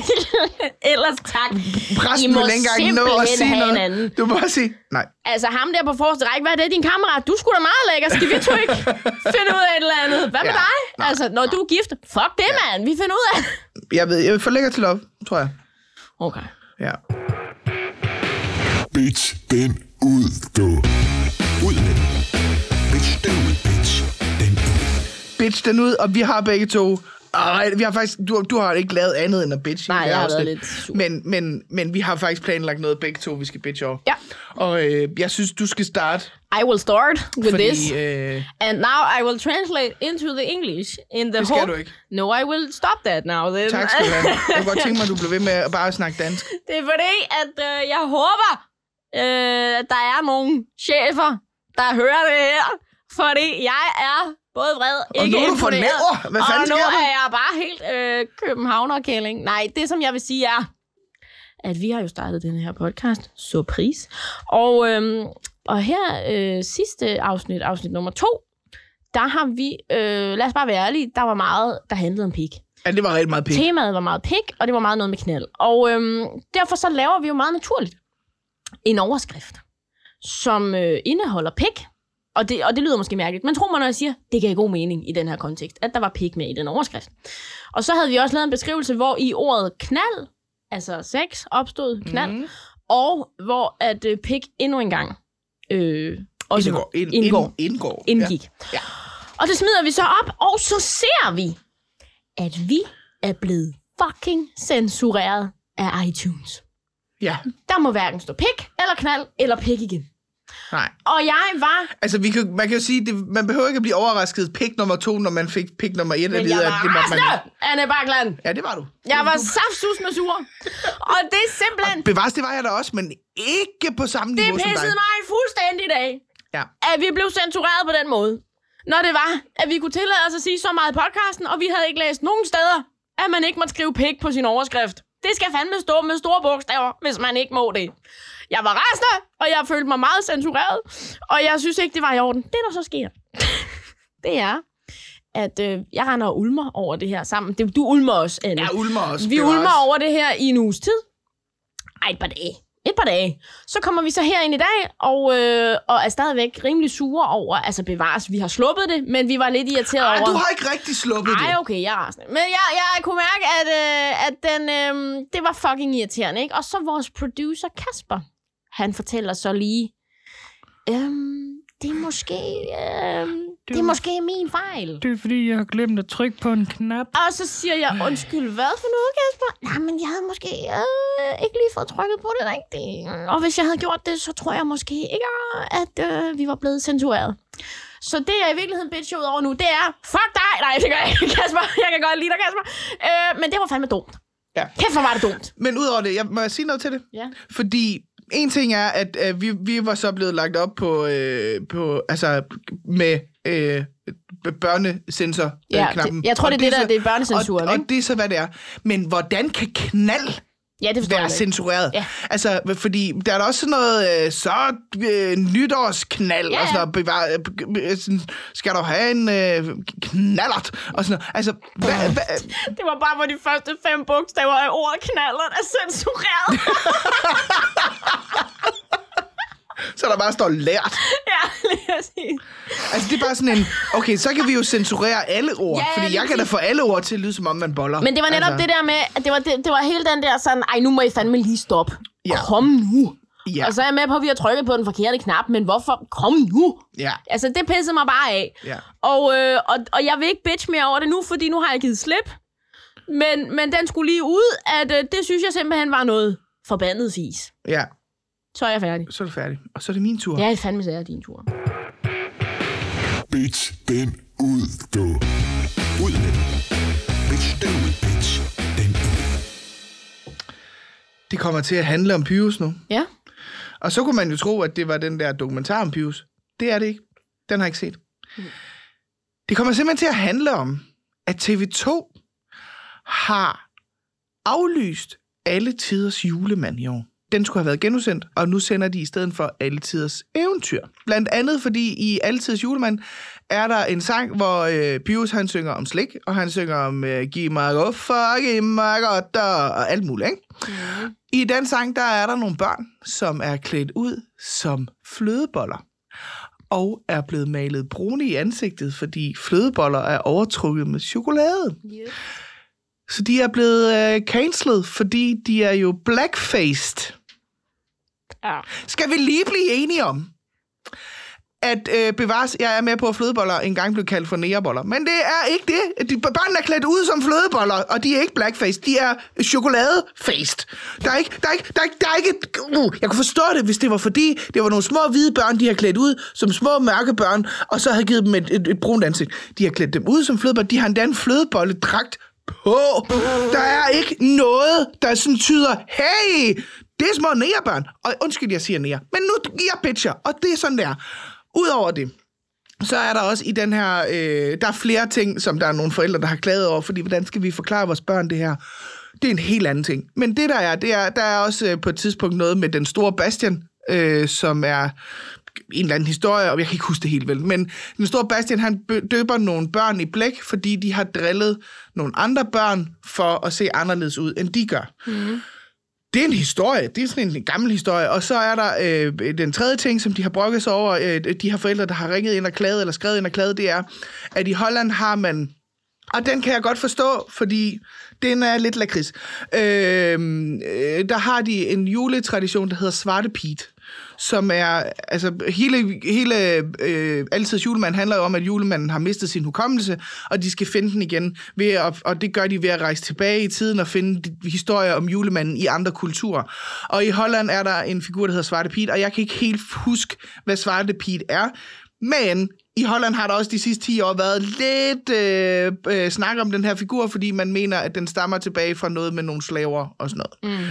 B: Ellers tak. I
C: Præsten
B: må
C: vil ikke engang nå at sige noget.
B: hinanden.
C: Du må bare sige, nej.
B: Altså ham der på forreste række, hvad er det, din kammerat? Du skulle da meget lækker. Skal vi to ikke finde ud af et eller andet? Hvad med
C: Ja.
B: dig? Altså, når du er gift. Fuck det, mand. Vi finder ud af.
C: Jeg ved, jeg vil forlægge til lov, tror jeg.
B: Okay.
C: Ja.
A: Bitch den ud, du. Ud med den. Bitch den ud, bitch. Den ud.
C: Bitch den ud, og vi har begge to... Ej, vi har faktisk, du, du har ikke lavet andet end at bitch. i
B: Nej, jeg har været lidt sur.
C: Men, men, men vi har faktisk planlagt noget begge to, vi skal bitch over.
B: Ja.
C: Og øh, jeg synes, du skal starte,
B: I will start with
C: fordi...
B: this.
C: Øh,
B: And now I will translate into the English. In the
C: Det skal
B: hope-
C: du ikke.
B: No, I will stop that now then.
C: tak skal du have. Jeg kunne godt tænke mig, at du blev ved med at bare snakke dansk.
B: Det er fordi, at øh, jeg håber, øh, at der er nogle chefer, der hører det her. Fordi jeg er både vred,
C: Og
B: ikke
C: nu er du fornævrer. Hvad fanden
B: og nu
C: sker der?
B: er jeg bare helt øh, københavnerkælling. Nej, det som jeg vil sige er, at vi har jo startet den her podcast, så pris. Og, øhm, og her øh, sidste afsnit, afsnit nummer to, der har vi, øh, lad os bare være ærlige, der var meget, der handlede om pik.
C: Ja, det var rigtig meget pænt.
B: Temaet var meget pik, og det var meget noget med knald. Og øhm, derfor så laver vi jo meget naturligt. en overskrift, som øh, indeholder pik. Og det, og det lyder måske mærkeligt, men tro mig, når jeg siger, det gav god mening i den her kontekst, at der var pik med i den overskrift. Og så havde vi også lavet en beskrivelse, hvor i ordet knald, altså sex, opstod knald, mm. og hvor at øh, pik endnu en gang øh, også
C: Indgår. Ind,
B: indgår.
C: Ind, indgår.
B: indgik.
C: Ja.
B: Ja. Og det smider vi så op, og så ser vi, at vi er blevet fucking censureret af iTunes.
C: Ja.
B: Der må hverken stå pik, eller knald, eller pik igen.
C: Nej.
B: Og jeg var...
C: Altså, vi kan, man kan jo sige, det, man behøver ikke at blive overrasket pik nummer to, når man fik pik nummer et.
B: Men jeg
C: at
B: var
C: det måtte man
B: Anne Bakland.
C: Ja, det var du.
B: Jeg var saftsus med sur. Og det er simpelthen...
C: Bevares, det var jeg da også, men ikke på samme
B: Det
C: niveau som dig.
B: pissede mig fuldstændig af,
C: Ja.
B: at vi blev censureret på den måde. Når det var, at vi kunne tillade os at sige så meget i podcasten, og vi havde ikke læst nogen steder, at man ikke måtte skrive pik på sin overskrift. Det skal fandme stå med store bogstaver, hvis man ikke må det. Jeg var rasende, og jeg følte mig meget censureret, og jeg synes ikke, det var i orden. Det, der så sker, det er, at øh, jeg render og ulmer over det her sammen. Det, du ulmer også, Anne.
C: Ja, ulmer også.
B: Vi ulmer over det her i en uges tid. Ej, et par dage. Et par dage. Så kommer vi så herind i dag, og, øh, og er stadigvæk rimelig sure over, altså bevares, vi har sluppet det, men vi var lidt irriteret
C: Ej,
B: over...
C: du har ikke rigtig sluppet
B: Ej,
C: det.
B: okay, jeg er rasende. Men jeg, jeg kunne mærke, at, øh, at den, øh, det var fucking irriterende, ikke? Og så vores producer, Kasper, han fortæller så lige, øhm, det er måske, øhm, det er måske min fejl.
D: Det er fordi, jeg har glemt at trykke på en knap.
B: Og så siger jeg, undskyld, hvad for noget, Kasper? Nej, men jeg havde måske øh, ikke lige fået trykket på det rigtigt. Og hvis jeg havde gjort det, så tror jeg måske ikke, at øh, vi var blevet censureret. Så det, jeg i virkeligheden bitch ud over nu, det er, fuck dig! Nej, det gør jeg ikke, Kasper. Jeg kan godt lide dig, Kasper. Øh, men det var fandme dumt.
C: Ja.
B: Kæft, hvor var det dumt.
C: Men udover det, jeg, må jeg sige noget til det?
B: Ja.
C: Fordi en ting er, at øh, vi, vi var så blevet lagt op på, øh, på altså med øh, børnesensor
B: Ja,
C: knappen.
B: det, jeg tror,
C: Og
B: det er det, der det er børnecensuren,
C: og,
B: ikke?
C: og det er så, hvad det er. Men hvordan kan knald
B: Ja, det
C: være censureret?
B: Ja.
C: Altså, fordi der er også sådan noget, øh, så øh, nytårsknald,
B: Ja,
C: og sådan
B: ja.
C: noget, bevar, øh, øh, sådan, skal du have en øh, knallert, og sådan noget. Altså, hvad, hvad,
B: Det var bare, hvor de første fem bogstaver af ordet knaller er censureret.
C: så der bare står lært.
B: ja, lige at sige.
C: Altså, det er bare sådan en, okay, så kan vi jo censurere alle ord,
B: Ja, ja,
C: fordi jeg kan da få alle ord til at lyde, som om man boller.
B: Men det var netop altså... det der med, at det var, det, det var hele den der sådan, ej, nu må I fandme lige stoppe.
C: Ja.
B: Kom nu.
C: Ja.
B: Og så er jeg med på, at vi har trykket på den forkerte knap, men hvorfor? Kom nu.
C: Ja,
B: Altså, det pissede mig bare af.
C: ja.
B: Og, øh, og, og jeg vil ikke bitch mere over det nu, fordi nu har jeg givet slip. Men, men den skulle lige ud, at øh, det synes jeg simpelthen var noget forbandet fis.
C: Ja,
B: Så er jeg færdig.
C: så er det færdigt. Og så er det min tur.
B: Ja, i fandme så er din tur.
A: Bitch, den ud, du. Ud med den. Bitch, den ud, bitch. Den ud.
C: Det kommer til at handle om Pyrus nu.
B: Ja.
C: Og så kunne man jo tro, at det var den der dokumentar om Pyrus. Det er det ikke. Den har jeg ikke set. Det kommer simpelthen til at handle om, at TV2 har aflyst alle tiders julemand i år. Den skulle have været genudsendt, og nu sender de i stedet for Alle Tiders Eventyr. Blandt andet fordi i Alle Tiders Julemand er der en sang, hvor øh, Pius han synger om slik, og han synger om øh, giv mig guffer, giv mig godt, og, alt muligt, ikke? Mm. I den sang, der er der nogle børn, som er klædt ud som flødeboller og er blevet malet brune i ansigtet, fordi flødeboller er overtrukket med chokolade.
B: Yep.
C: Så de er blevet øh, cancelled, fordi de er jo blackfaced.
B: Ja.
C: Skal vi lige blive enige om, at øh, bevares, jeg er med på, at flødeboller engang blev kaldt for næreboller. Men det er ikke det. De, børnene er klædt ud som flødeboller, og de er ikke blackface. De er chokoladefaced. Der er ikke, der er ikke, der er ikke, der er ikke uh, jeg kunne forstå det, hvis det var fordi, det var nogle små hvide børn, de har klædt ud som små mørke børn, og så har givet dem et, et, et brunt ansigt. De har klædt dem ud som flødeboller. De har endda en flødebolledragt på. Der er ikke noget, der sådan tyder, hey, det er små nærebørn. Og undskyld, jeg siger nære. Men nu jeg bitcher, og det er sådan der. Udover det, så er der også i den her, øh, der er flere ting, som der er nogle forældre, der har klaget over, fordi hvordan skal vi forklare vores børn det her? Det er en helt anden ting. Men det der er, det er, der er også øh, på et tidspunkt noget med den store Bastian, øh, som er en eller anden historie, og jeg kan ikke huske det helt vel, men den store Bastian, han døber nogle børn i blæk, fordi de har drillet nogle andre børn for at se anderledes ud, end de gør. Mm det er en historie. Det er sådan en gammel historie. Og så er der øh, den tredje ting, som de har brokket sig over, øh, de her forældre, der har ringet ind og klaget, eller skrevet ind og klaget, det er, at i Holland har man og den kan jeg godt forstå, fordi den er lidt lakrids. Øh, øh, der har de en juletradition, der hedder Svarte Pete som er, altså hele, hele øh, altid julemand handler jo om, at julemanden har mistet sin hukommelse, og de skal finde den igen, ved at, og det gør de ved at rejse tilbage i tiden og finde historier om julemanden i andre kulturer. Og i Holland er der en figur, der hedder Svarte Pete, og jeg kan ikke helt huske, hvad Svarte Pete er, men i Holland har der også de sidste 10 år været lidt øh, øh, snak om den her figur, fordi man mener, at den stammer tilbage fra noget med nogle slaver og sådan noget. Mm.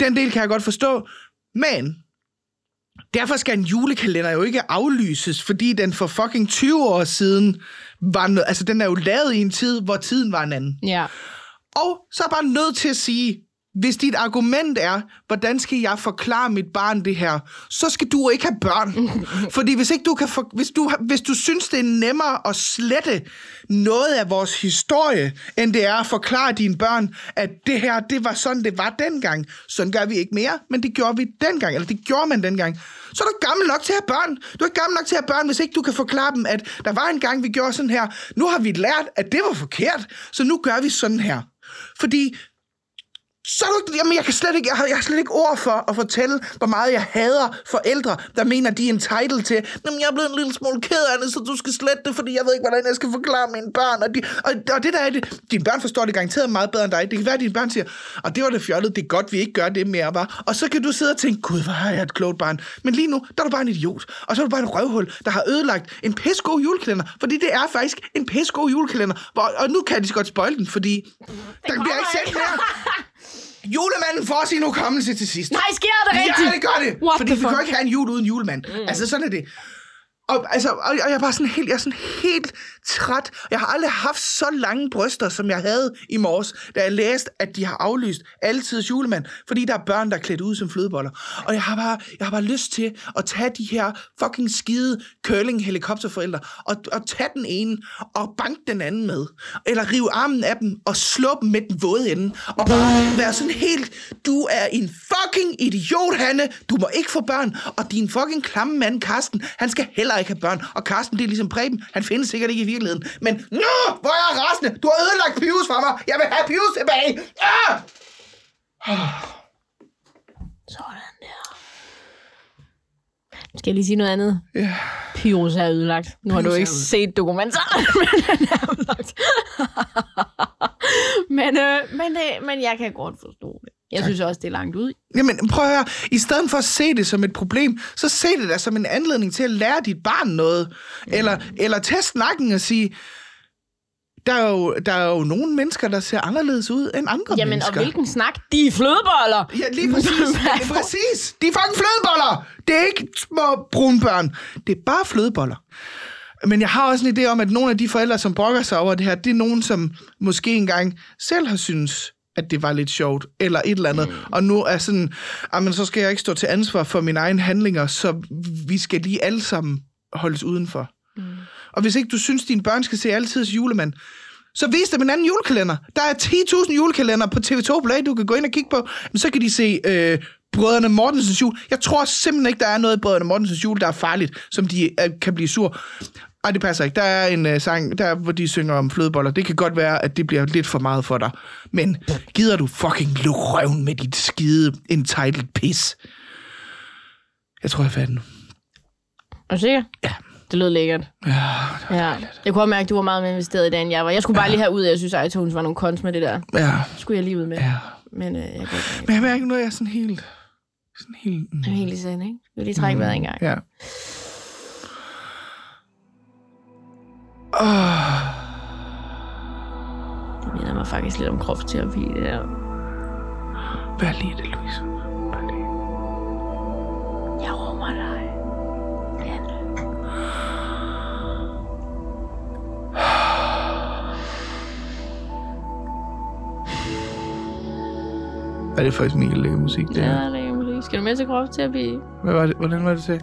C: Den del kan jeg godt forstå, men derfor skal en julekalender jo ikke aflyses, fordi den for fucking 20 år siden var noget, altså den er jo lavet i en tid, hvor tiden var en anden.
B: Ja.
C: Og så er jeg bare nødt til at sige, hvis dit argument er, hvordan skal jeg forklare mit barn det her, så skal du ikke have børn. Fordi hvis, ikke du kan for, hvis, du, hvis du synes, det er nemmere at slette noget af vores historie, end det er at forklare dine børn, at det her, det var sådan, det var dengang. Sådan gør vi ikke mere, men det gjorde vi dengang, eller det gjorde man dengang. Så er du gammel nok til at have børn. Du er ikke gammel nok til at have børn, hvis ikke du kan forklare dem, at der var en gang, vi gjorde sådan her. Nu har vi lært, at det var forkert, så nu gør vi sådan her. Fordi så er du, jamen jeg kan slet ikke, jeg har, jeg har slet ikke ord for at fortælle, hvor meget jeg hader forældre, der mener, de er entitled til, jamen jeg er blevet en lille smule ked af det, så du skal slette det, fordi jeg ved ikke, hvordan jeg skal forklare mine børn. Og, de, og, og det der er det, dine børn forstår det garanteret meget bedre end dig. Det kan være, at dine børn siger, og det var det fjollet, det er godt, vi ikke gør det mere, var. Og så kan du sidde og tænke, gud, hvor har jeg et klogt barn. Men lige nu, der er du bare en idiot. Og så er du bare en røvhul, der har ødelagt en pissegod julekalender. Fordi det er faktisk en pissegod julekalender. Hvor, og nu kan de så godt spoil den, fordi der bliver ikke sendt mere. Julemanden får sin hukommelse til sidst.
B: Nej, sker det rigtigt?
C: Ja, det gør det.
B: What
C: Fordi vi kan
B: fuck?
C: jo ikke have en jul uden julemand. Mm. Altså, sådan er det. Og, altså, og, og jeg er bare sådan helt, jeg er sådan helt træt. Jeg har aldrig haft så lange bryster, som jeg havde i morges, da jeg læste, at de har aflyst altidens julemand, fordi der er børn, der er klædt ud som flødeboller. Og jeg har bare, jeg har bare lyst til at tage de her fucking skide curling helikopterforældre og, og tage den ene og banke den anden med. Eller rive armen af dem og slå dem med den våde ende. Og bare være sådan helt, du er en fucking idiot, Hanne. Du må ikke få børn. Og din fucking klamme mand, Karsten, han skal heller ikke have børn. Og Karsten, det er ligesom Preben. Han findes sikkert ikke i virkeligheden. Men, nå, hvor er jeg rasende. Du har ødelagt Pius for mig. Jeg vil have Pius tilbage. Ah!
B: Sådan der. Skal jeg lige sige noget andet?
C: Ja.
B: Pyrus er ødelagt. Nu har
C: Pyrus
B: du
C: er
B: ikke set dokumentaren, men den er ødelagt. men, øh, men, øh, men jeg kan godt forstå det. Jeg tak. synes også, det er langt ud.
C: Jamen, prøv at høre. I stedet for at se det som et problem, så se det da som en anledning til at lære dit barn noget. Eller, eller tage snakken og sige, der er, jo, der er jo nogle mennesker, der ser anderledes ud end andre
B: Jamen,
C: mennesker.
B: og hvilken snak? De er flødeboller!
C: Ja, lige præcis. Lige præcis. De er fucking flødeboller. Det er ikke små brunbørn. Det er bare flødeboller. Men jeg har også en idé om, at nogle af de forældre, som brokker sig over det her, det er nogen, som måske engang selv har synes at det var lidt sjovt, eller et eller andet. Mm. Og nu er sådan, men så skal jeg ikke stå til ansvar for mine egne handlinger, så vi skal lige alle sammen holdes udenfor. Mm. Og hvis ikke du synes, dine børn skal se altid julemand, så vis dem en anden julekalender. Der er 10.000 julekalender på TV2 Play, du kan gå ind og kigge på. Men så kan de se øh, Brødrene Mortensens jul. Jeg tror simpelthen ikke, der er noget i Brødrene Mortensens jul, der er farligt, som de øh, kan blive sur. Ej, det passer ikke. Der er en øh, sang, der, hvor de synger om flødeboller. Det kan godt være, at det bliver lidt for meget for dig. Men gider du fucking luk røven med dit skide entitled pis? Jeg tror, jeg færdig nu.
B: Er du sikker?
C: Ja.
B: Det lød lækkert.
C: Ja,
B: Ja. Jeg kunne også mærke, at du var meget mere investeret i det, end jeg var. Jeg skulle bare lige have ud, jeg synes, iTunes var nogle kons med det der.
C: ja,
B: Det skulle jeg lige ud med.
C: ja.
B: Men øh, jeg kan godt
C: Men jeg mærker nu, at jeg er sådan helt... Sådan helt... Mm,
B: Jeg er helt i send, ikke? Jeg vil lige trække vejret en gang.
C: ja.
B: Mig faktisk lidt om kropsterapi, det der.
C: vær lige det, Louise. Vær lige.
B: Jeg rummer dig. Anne.
C: Er det faktisk mega lækker musik, det
B: Ja,
C: her?
B: det er muligt. Skal du med til kropsterapi?
C: Hvad var det? Hvordan var det til?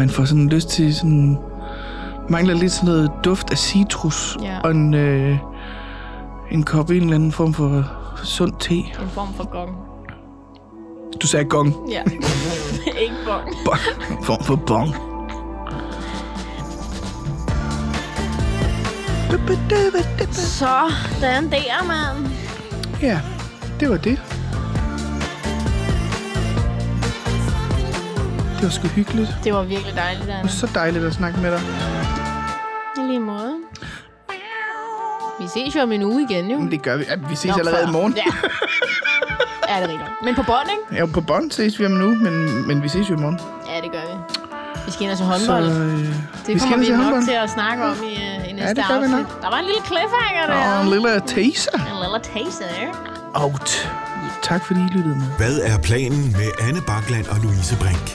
C: Man får sådan lyst til sådan... Mangler lidt sådan noget duft af citrus.
B: Ja.
C: Og en, øh, en kop en eller anden form for sund te.
B: En form for gong.
C: Du sagde gong.
B: Ja. ikke gong.
C: Bong. En form for bong.
B: Så, den der, mand.
C: Ja, det var det. Det var sgu hyggeligt.
B: Det var virkelig dejligt,
C: Det
B: Dan.
C: var så dejligt at snakke med dig.
B: I lige måde. Vi ses jo om en uge igen, jo.
C: Men det gør vi. Ja, vi ses
B: Nok
C: allerede
B: før.
C: i morgen.
B: Ja. Ja, det er rigtigt. Men på bånd, ikke?
C: Ja, på bånd ses vi om en uge, men, men vi ses jo i morgen.
B: Ja, det gør vi. Vi skal ind og se
C: Så
B: håndbold.
C: øh,
B: det
C: vi skal
B: kommer vi
C: se
B: nok
C: håndbold.
B: til at snakke om i, uh, i næste
C: det vi
B: afsnit. Der var en lille cliffhanger der.
C: Og en lille teaser.
B: En lille taster.
C: Out. Tak fordi I lyttede med.
A: Hvad er planen med Anne Bakland og Louise Brink?